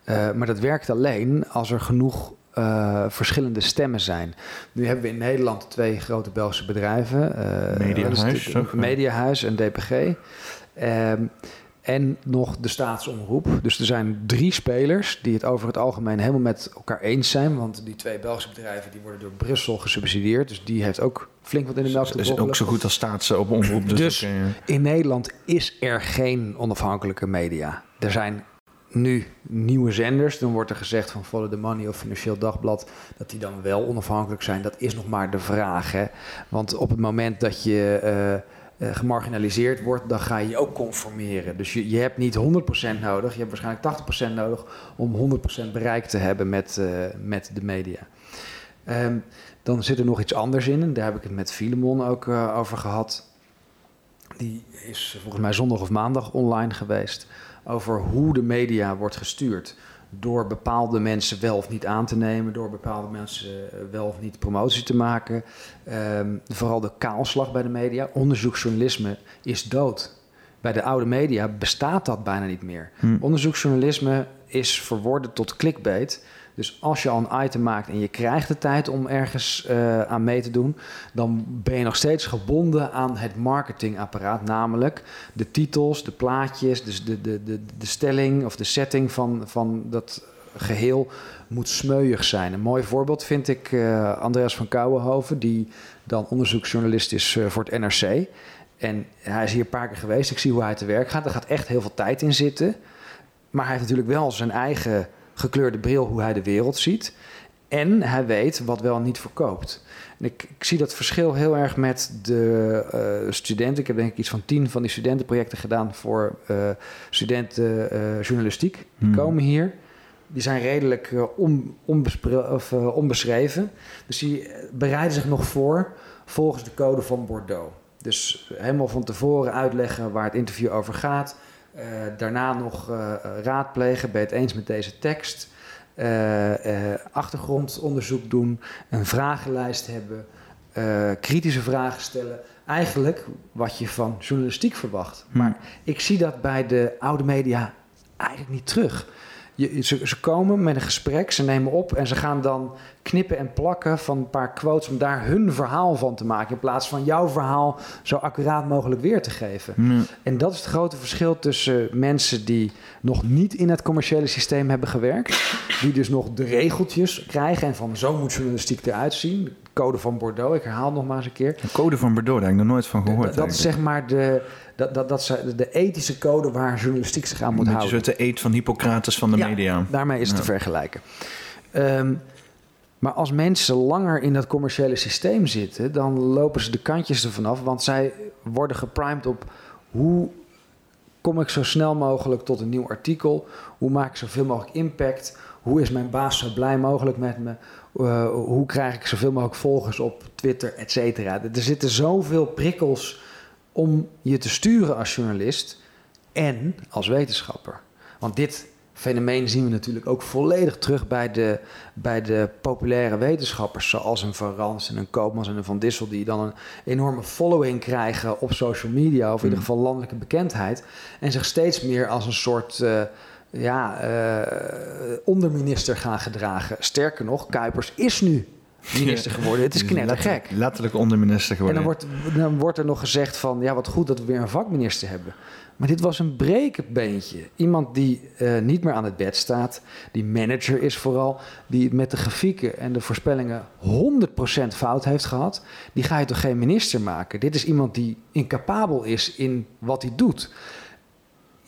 Uh, maar dat werkt alleen als er genoeg uh, verschillende stemmen zijn. Nu hebben we in Nederland twee grote Belgische bedrijven. Uh, Mediahuis. Mediahuis en DPG. En nog de staatsomroep. Dus er zijn drie spelers die het over het algemeen helemaal met elkaar eens zijn. Want die twee Belgische bedrijven die worden door Brussel gesubsidieerd. Dus die heeft ook flink wat in de melk te is ook zo goed als staats op omroep. Dus, dus in Nederland is er geen onafhankelijke media. Er zijn nu nieuwe zenders. Dan wordt er gezegd van Follow the Money of Financieel Dagblad... dat die dan wel onafhankelijk zijn. Dat is nog maar de vraag. Hè? Want op het moment dat je... Uh, uh, gemarginaliseerd wordt, dan ga je je ook conformeren. Dus je, je hebt niet 100% nodig, je hebt waarschijnlijk 80% nodig om 100% bereik te hebben met, uh, met de media. Um, dan zit er nog iets anders in, en daar heb ik het met Filemon ook uh, over gehad. Die is volgens mij zondag of maandag online geweest. Over hoe de media wordt gestuurd door bepaalde mensen wel of niet aan te nemen, door bepaalde mensen eh, wel of niet promotie te maken. Um, vooral de kaalslag bij de media. Onderzoeksjournalisme is dood. Bij de oude media bestaat dat bijna niet meer. Hm. Onderzoeksjournalisme is verworden tot clickbait. Dus als je al een item maakt en je krijgt de tijd om ergens uh, aan mee te doen, dan ben je nog steeds gebonden aan het marketingapparaat, namelijk de titels, de plaatjes, dus de, de, de, de stelling of de setting van, van dat geheel moet smeuig zijn. Een mooi voorbeeld vind ik uh, Andreas van Kouwenhoven, die dan onderzoeksjournalist is uh, voor het NRC. En hij is hier een paar keer geweest. Ik zie hoe hij te werk gaat. Er gaat echt heel veel tijd in zitten. Maar hij heeft natuurlijk wel zijn eigen gekleurde bril hoe hij de wereld ziet. En hij weet wat wel niet verkoopt. En ik, ik zie dat verschil heel erg met de uh, studenten. Ik heb denk ik iets van tien van die studentenprojecten gedaan voor uh, studenten uh, journalistiek. Die hmm. komen hier. Die zijn redelijk on, of, onbeschreven. Dus die bereiden zich nog voor volgens de code van Bordeaux. Dus helemaal van tevoren uitleggen waar het interview over gaat uh, daarna nog uh, raadplegen, ben je het eens met deze tekst? Uh, achtergrondonderzoek doen, een vragenlijst hebben, kritische vragen stellen. Eigenlijk wat je van journalistiek verwacht. Hmm. Maar ik zie dat bij de oude media eigenlijk niet terug. Je, ze, ze, komen met een gesprek, ze nemen op en ze gaan dan knippen en plakken van een paar quotes om daar hun verhaal van te maken. In plaats van jouw verhaal zo accuraat mogelijk weer te geven. En dat is het grote verschil tussen mensen die nog niet in het commerciële systeem hebben gewerkt. Die dus nog de regeltjes krijgen en van zo moet journalistiek eruit zien. Code van Bordeaux, ik herhaal nog maar eens een keer. De code van Bordeaux, daar heb ik nog nooit van gehoord. Dat, is zeg maar de, dat, dat, dat is de ethische code waar journalistiek zich aan moet houden. Dus de eet van Hippocrates van de media. Daarmee is het te vergelijken. Um, maar als mensen langer in dat commerciële systeem zitten, dan lopen ze de kantjes ervan af. Want zij worden geprimed op hoe kom ik zo snel mogelijk tot een nieuw artikel? Hoe maak ik zoveel mogelijk impact? Hoe is mijn baas zo blij mogelijk met me? Uh, hoe krijg ik zoveel mogelijk volgers op Twitter, et cetera? Er zitten zoveel prikkels om je te sturen als journalist en als wetenschapper. Want dit fenomeen zien we natuurlijk ook volledig terug bij de, bij de populaire wetenschappers, zoals een Van Rans en een Koopmans en een Van Dissel, die dan een enorme following krijgen op social media, of in ieder mm. geval landelijke bekendheid, en zich steeds meer als een soort uh, ja, uh, onderminister gaan gedragen. Sterker nog, Kuipers is nu minister [LAUGHS] geworden. Het is knettergek. Letterlijk onderminister geworden. En dan wordt, dan wordt er nog gezegd van... ja, wat goed dat we weer een vakminister hebben. Maar dit was een brekenbeentje. Iemand die uh, niet meer aan het bed staat, die manager is vooral, die met de grafieken en de voorspellingen 100% fout heeft gehad, die ga je toch geen minister maken? Dit is iemand die incapabel is in wat hij doet.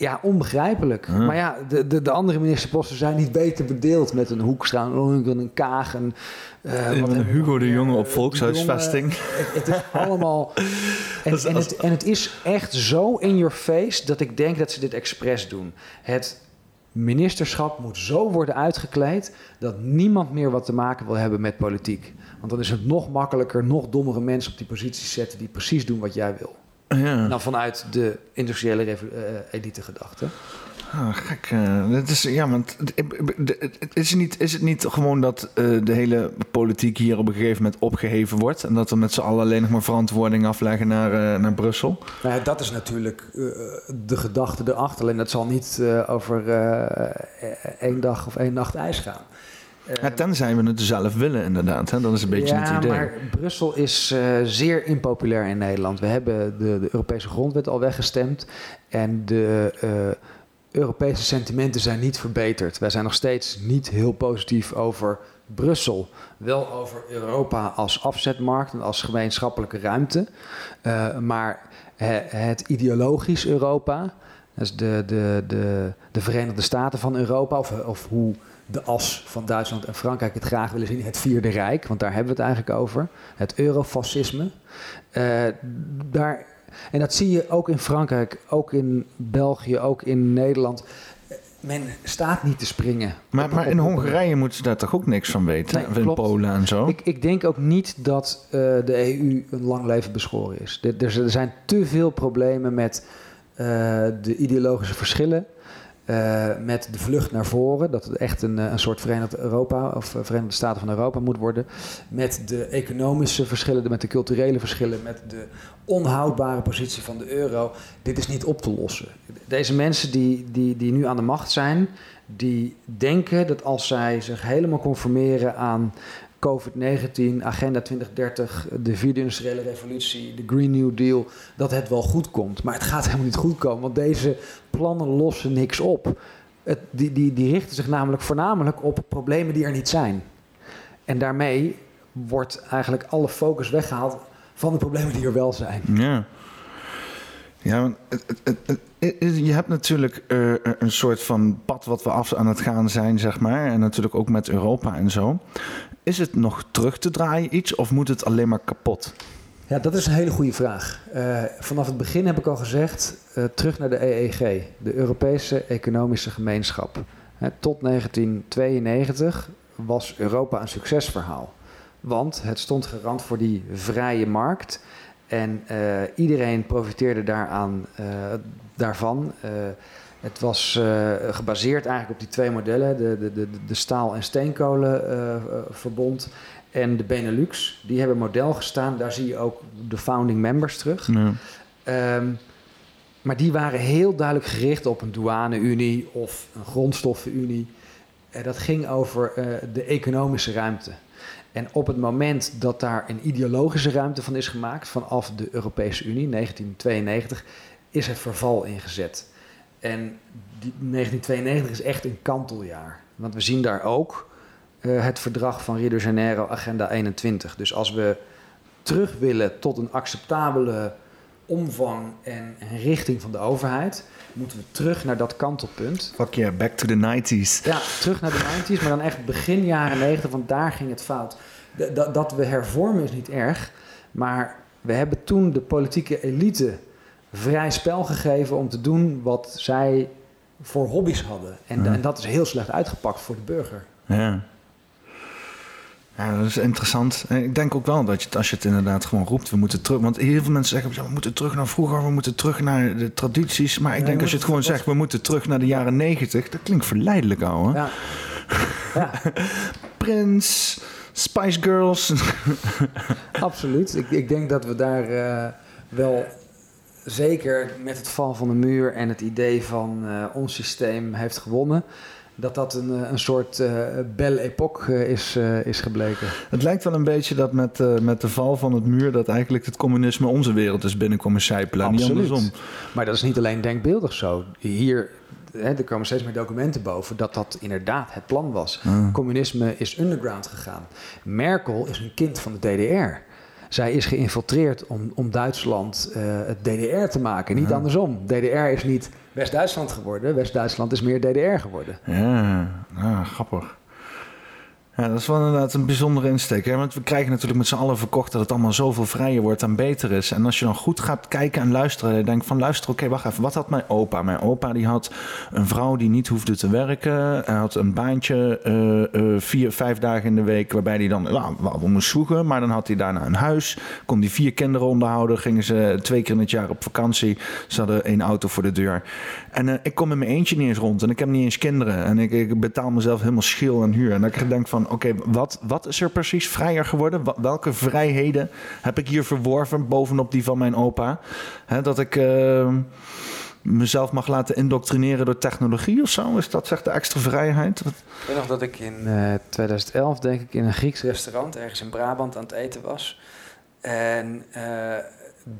Ja, onbegrijpelijk. Maar ja, de, de, de, andere ministerposten zijn niet beter bedeeld met een Hoekstra, een, een Kaag, een... Uh, een Hugo de Jonge op volkshuisvesting. het, is allemaal... [LAUGHS] En, en, het, en het is echt zo in your face dat ik denk dat ze dit expres doen. Het ministerschap moet zo worden uitgekleed dat niemand meer wat te maken wil hebben met politiek. Want dan is het nog makkelijker, nog dommere mensen op die posities zetten die precies doen wat jij wil. Ja. Nou, vanuit de industriële uh, elite gedachte. Ah, gek. Uh, is, ja, want is, het niet, is het niet gewoon dat uh, de hele politiek hier op een gegeven moment opgeheven wordt en dat we met z'n allen alleen nog maar verantwoording afleggen naar, uh, naar Brussel? Nou ja, dat is natuurlijk de gedachte erachter. Alleen dat zal niet over één dag of één nacht ijs gaan. Ja, tenzij we het zelf willen, inderdaad. Hè? Dat is een beetje ja, het idee. maar Brussel is uh, zeer impopulair in Nederland. We hebben de, de, Europese grondwet al weggestemd. En de uh, Europese sentimenten zijn niet verbeterd. Wij zijn nog steeds niet heel positief over Brussel. Wel over Europa als afzetmarkt en als gemeenschappelijke ruimte. Uh, maar het ideologisch Europa, dus de, de, de, de Verenigde Staten van Europa, of, of hoe de as van Duitsland en Frankrijk het graag willen zien, het Vierde Rijk, want daar hebben we het eigenlijk over, het eurofascisme. Uh, daar, en dat zie je ook in Frankrijk, ook in België, ook in Nederland. Men staat niet te springen. Maar, maar in Hongarije moeten ze daar toch ook niks van weten? Nee, in Polen en zo? Ik, ik, denk ook niet dat uh, de EU een lang leven beschoren is. Er, er zijn te veel problemen met uh, de ideologische verschillen. Uh, met de vlucht naar voren, dat het echt een, een soort Verenigd Europa of Verenigde Staten van Europa moet worden. Met de economische verschillen, met de culturele verschillen, met de onhoudbare positie van de euro. Dit is niet op te lossen. Deze mensen die, die, die nu aan de macht zijn, die denken dat als zij zich helemaal conformeren aan COVID-19, Agenda 2030, de vierde industriële revolutie, de Green New Deal, dat het wel goed komt. Maar het gaat helemaal niet goed komen, want deze plannen lossen niks op. Het, die, die, die richten zich namelijk voornamelijk op problemen die er niet zijn. En daarmee wordt eigenlijk alle focus weggehaald van de problemen die er wel zijn. Ja. Ja, je hebt natuurlijk uh, een soort van pad wat we af aan het gaan zijn, zeg maar. En natuurlijk ook met Europa en zo. Is het nog terug te draaien iets of moet het alleen maar kapot? Ja, dat is een hele goede vraag. Uh, vanaf het begin heb ik al gezegd, uh, terug naar de EEG, de Europese Economische Gemeenschap. tot 1992 was Europa een succesverhaal. Want het stond garant voor die vrije markt. En uh, iedereen profiteerde daaraan, daarvan. Het was gebaseerd eigenlijk op die twee modellen: de, de, de, de staal- en steenkolenverbond en de Benelux. Die hebben model gestaan. Daar zie je ook de founding members terug. Ja. Um, maar die waren heel duidelijk gericht op een douane-unie of een grondstoffenunie. En dat ging over de economische ruimte. En op het moment dat daar een ideologische ruimte van is gemaakt, vanaf de Europese Unie, 1992, is het verval ingezet. En die 1992 is echt een kanteljaar. Want we zien daar ook uh, het verdrag van Rio de Janeiro, Agenda 21. Dus als we terug willen tot een acceptabele omvang en richting van de overheid, moeten we terug naar dat kantelpunt. Fuck yeah, back to the 90s. Ja, terug naar de 90s, maar dan echt begin jaren 90, want daar ging het fout. Dat, dat we hervormen is niet erg, maar we hebben toen de politieke elite vrij spel gegeven om te doen wat zij voor hobby's hadden. En, ja. en dat is heel slecht uitgepakt voor de burger. Ja. Ja, dat is interessant. Ik denk ook wel dat je, als je het inderdaad gewoon roept, we moeten terug. Want heel veel mensen zeggen, ja, we moeten terug naar vroeger, we moeten terug naar de tradities. Maar ik denk als je het gewoon zegt, we moeten terug naar de jaren negentig, dat klinkt verleidelijk, ouwe. Ja. ja. [LAUGHS] Prins, Spice Girls. Absoluut. Ik, ik denk dat we daar uh, wel zeker met het val van de muur en het idee van uh, ons systeem heeft gewonnen dat dat een, een soort uh, belle époque is, uh, is gebleken. Het lijkt wel een beetje dat met, met de val van het muur... dat eigenlijk het communisme onze wereld is binnenkomen sijpelen. Absoluut. Niet andersom. Maar dat is niet alleen denkbeeldig zo. Hier, hè, er komen steeds meer documenten boven... dat dat inderdaad het plan was. Ah. Communisme is underground gegaan. Merkel is een kind van de DDR. Zij is geïnfiltreerd om, om Duitsland het DDR te maken, niet andersom. DDR is niet West-Duitsland geworden. West-Duitsland is meer DDR geworden. Ja, ah, grappig. Ja, dat is wel inderdaad een bijzondere insteek. Hè? Want we krijgen natuurlijk met z'n allen verkocht dat het allemaal zoveel vrijer wordt en beter is. En als je dan goed gaat kijken en luisteren, je denkt van luister, oké, wacht even. Wat had mijn opa? Mijn opa die had een vrouw die niet hoefde te werken. Hij had een baantje uh, uh, vier, vijf dagen in de week waarbij hij dan nou, wel moest zoeken. Maar dan had hij daarna een huis. Kon die vier kinderen onderhouden. Gingen ze twee keer in het jaar op vakantie. Ze hadden één auto voor de deur. En uh, ik kom in mijn eentje niet eens rond. En ik heb niet eens kinderen. En ik, ik betaal mezelf helemaal schil en huur. En dan denk ik van oké, wat, wat is er precies vrijer geworden? Welke vrijheden heb ik hier verworven bovenop die van mijn opa? dat ik. Uh, mezelf mag laten indoctrineren door technologie of zo? Is dat zeg de extra vrijheid? Wat? Ik weet nog dat ik in 2011, denk ik, in een Grieks restaurant ergens in Brabant aan het eten was. En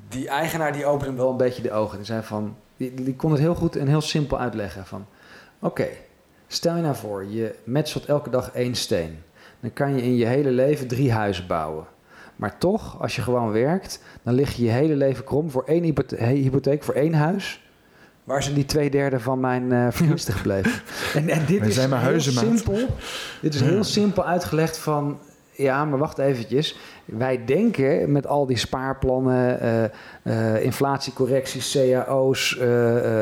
die eigenaar die opende wel een beetje de ogen. Die zei van, die, die kon het heel goed en heel simpel uitleggen van, oké, stel je nou voor, je metselt elke dag één steen. Dan kan je in je hele leven drie huizen bouwen. Maar toch, als je gewoon werkt, dan lig je je hele leven krom voor één hypotheek, voor één huis. Waar zijn die twee derde van mijn uh, [LAUGHS] gebleven? En, en dit is heel simpel. Dit is heel simpel uitgelegd van ja, maar wacht eventjes. Wij denken met al die spaarplannen, uh, uh, inflatiecorrecties, cao's, uh,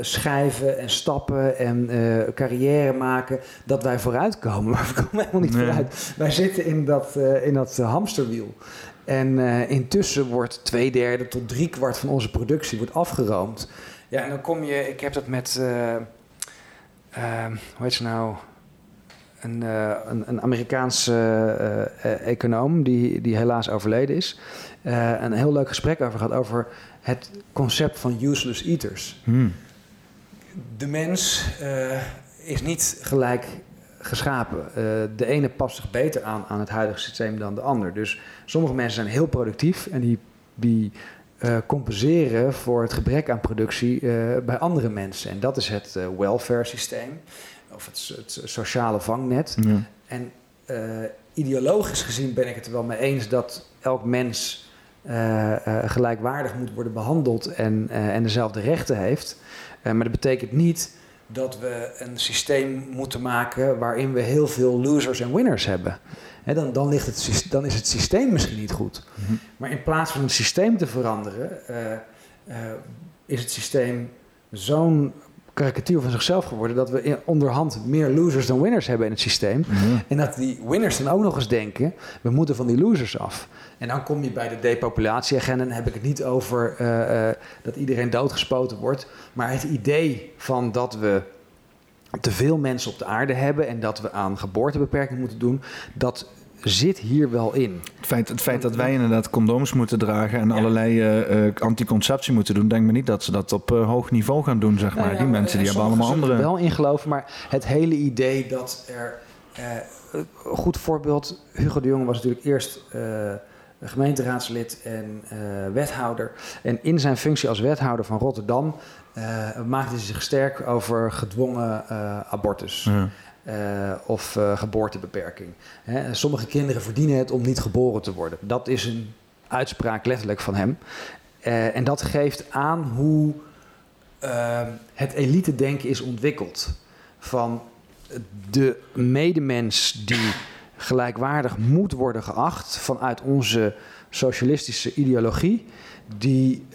schijven en stappen en carrière maken, dat wij vooruitkomen. [LAUGHS] Maar we komen helemaal niet vooruit. Wij zitten in dat, in dat hamsterwiel. En intussen wordt twee derde tot drie kwart van onze productie wordt afgeroomd. Ja, en dan kom je, ik heb dat met, hoe heet ze nou? Een, uh, een, een Amerikaanse uh, econoom die, die helaas overleden is. een heel leuk gesprek over gehad over het concept van useless eaters. Hmm. De mens is niet gelijk geschapen. de ene past zich beter aan aan het huidige systeem dan de ander. Dus sommige mensen zijn heel productief en die, die compenseren voor het gebrek aan productie bij andere mensen. En dat is het welfare systeem of het, het sociale vangnet. En uh, ideologisch gezien ben ik het er wel mee eens dat elk mens uh, uh, gelijkwaardig moet worden behandeld en, en dezelfde rechten heeft. maar dat betekent niet dat we een systeem moeten maken waarin we heel veel losers en winners hebben. dan, dan, ligt het, dan is het systeem misschien niet goed. Mhm. Maar in plaats van het systeem te veranderen, is het systeem zo'n karikatuur van zichzelf geworden. Dat we in, onderhand meer losers dan winners hebben in het systeem. Mhm. En dat die winners dan ook nog eens denken: we moeten van die losers af. En dan kom je bij de depopulatieagenda. Dan heb ik het niet over uh, uh, dat iedereen doodgespoten wordt. Maar het idee van dat we te veel mensen op de aarde hebben en dat we aan geboortebeperking moeten doen, dat zit hier wel in. Het feit, het feit dat wij inderdaad condooms moeten dragen en allerlei uh, anticonceptie moeten doen, denk me niet dat ze dat op uh, hoog niveau gaan doen, zeg nou maar. die mensen die hebben allemaal andere. Er wel in geloven, maar het hele idee dat er. een goed voorbeeld, Hugo de Jonge was natuurlijk eerst gemeenteraadslid en wethouder. En in zijn functie als wethouder van Rotterdam maakte hij zich sterk over gedwongen abortus. Ja. Uh, of uh, geboortebeperking. Sommige kinderen verdienen het om niet geboren te worden. Dat is een uitspraak letterlijk van hem. Uh, en dat geeft aan hoe het elite-denken is ontwikkeld. Van de medemens die gelijkwaardig moet worden geacht vanuit onze socialistische ideologie. Die,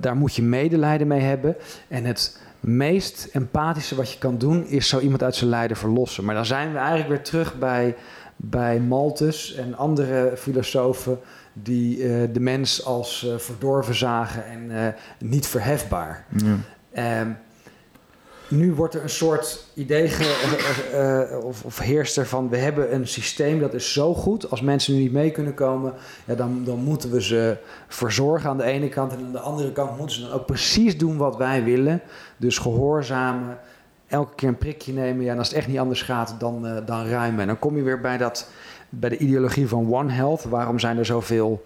daar moet je medelijden mee hebben. En het meest empathische wat je kan doen is zo iemand uit zijn lijden verlossen. Maar dan zijn we eigenlijk weer terug bij, bij Malthus en andere filosofen die uh, de mens als uh, verdorven zagen en uh, niet verhefbaar. Ja. Um, nu wordt er een soort idee ge, of, of heerst van... we hebben een systeem dat is zo goed... als mensen nu niet mee kunnen komen... Ja, dan, dan moeten we ze verzorgen aan de ene kant... en aan de andere kant moeten ze dan ook precies doen wat wij willen. Dus gehoorzamen, elke keer een prikje nemen. Ja, en als het echt niet anders gaat, dan, uh, dan ruimen. En dan kom je weer bij, dat, bij de ideologie van One Health. Waarom zijn er zoveel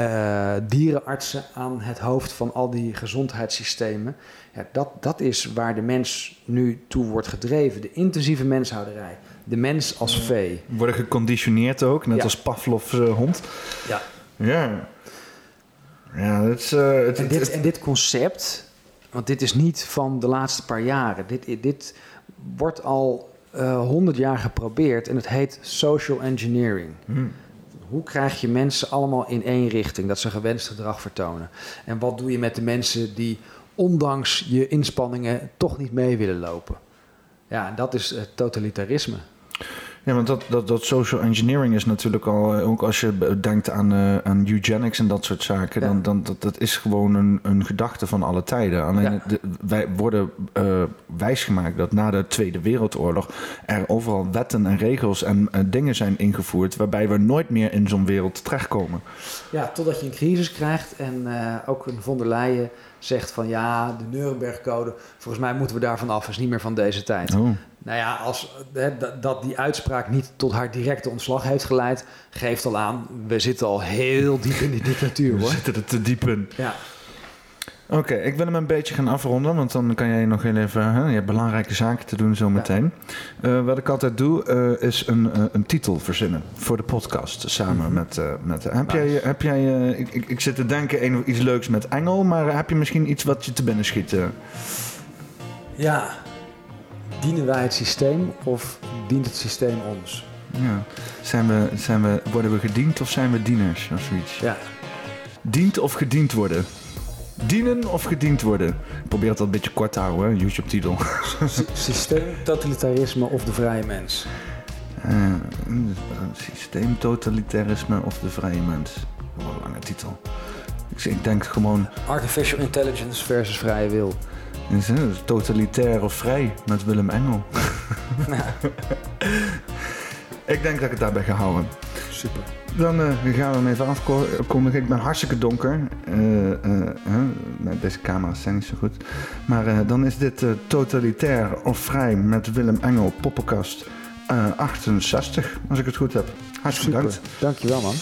uh, dierenartsen aan het hoofd van al die gezondheidssystemen? Ja, dat, dat is waar de mens nu toe wordt gedreven. De intensieve menshouderij. De mens als vee. Worden geconditioneerd ook, net als Pavlov's uh, hond. Ja. Ja. Ja, dat is, en, dit, en dit concept want dit is niet van de laatste paar jaren. Dit, dit wordt al eh, honderd jaar geprobeerd en het heet social engineering. Hmm. Hoe krijg je mensen allemaal in één richting, dat ze gewenst gedrag vertonen? En wat doe je met de mensen die ondanks je inspanningen toch niet mee willen lopen? Ja, dat is totalitarisme. Ja, want dat, dat, dat social engineering is natuurlijk al, eh, ook als je denkt aan, uh, aan eugenics en dat soort zaken, dan, dan dat, dat is gewoon een, een gedachte van alle tijden. Alleen de, wij worden uh, wijsgemaakt dat na de Tweede Wereldoorlog er overal wetten en regels en dingen zijn ingevoerd waarbij we nooit meer in zo'n wereld terechtkomen. Ja, totdat je een crisis krijgt en ook een von der Leyen zegt van ja, de Nuremberg-code, volgens mij moeten we daarvan af, is niet meer van deze tijd. Oh. Nou ja, als hè, dat die uitspraak niet tot haar directe ontslag heeft geleid, geeft al aan, we zitten al heel diep in die dictatuur hoor. We zitten er te diep in. Ja. Oké, ik wil hem een beetje gaan afronden, want dan kan jij nog heel even. Hè, je hebt belangrijke zaken te doen zometeen. Ja. Uh, wat ik altijd doe, uh, is een, uh, een titel verzinnen voor de podcast samen mm -hmm. met. met heb, nice. jij, heb jij. Ik, ik, ik, zit te denken iets leuks met Engel, maar heb je misschien iets wat je te binnen schiet? Ja, dienen wij het systeem of dient het systeem ons? Ja. Zijn we, zijn we, worden we gediend of zijn we dieners of zoiets? Ja. Dient of gediend worden? Dienen of gediend worden? Ik probeer het een beetje kort te houden, YouTube-titel. Systeem, totalitarisme of de vrije mens? Uh, systeem, totalitarisme of de vrije mens? Wat een lange titel. Ik, ik denk gewoon... Artificial intelligence versus vrije wil. Is het totalitair of vrij met Willem Engel? [LAUGHS] Ik denk dat ik het daarbij ga houden. Super. Dan uh, gaan we hem even afkondigen. Ik ben hartstikke donker. Uh, uh, deze camera's zijn niet zo goed. Maar dan is dit totalitair of vrij met Willem Engel, poppenkast 68, als ik het goed heb. Hartstikke bedankt. Dankjewel man.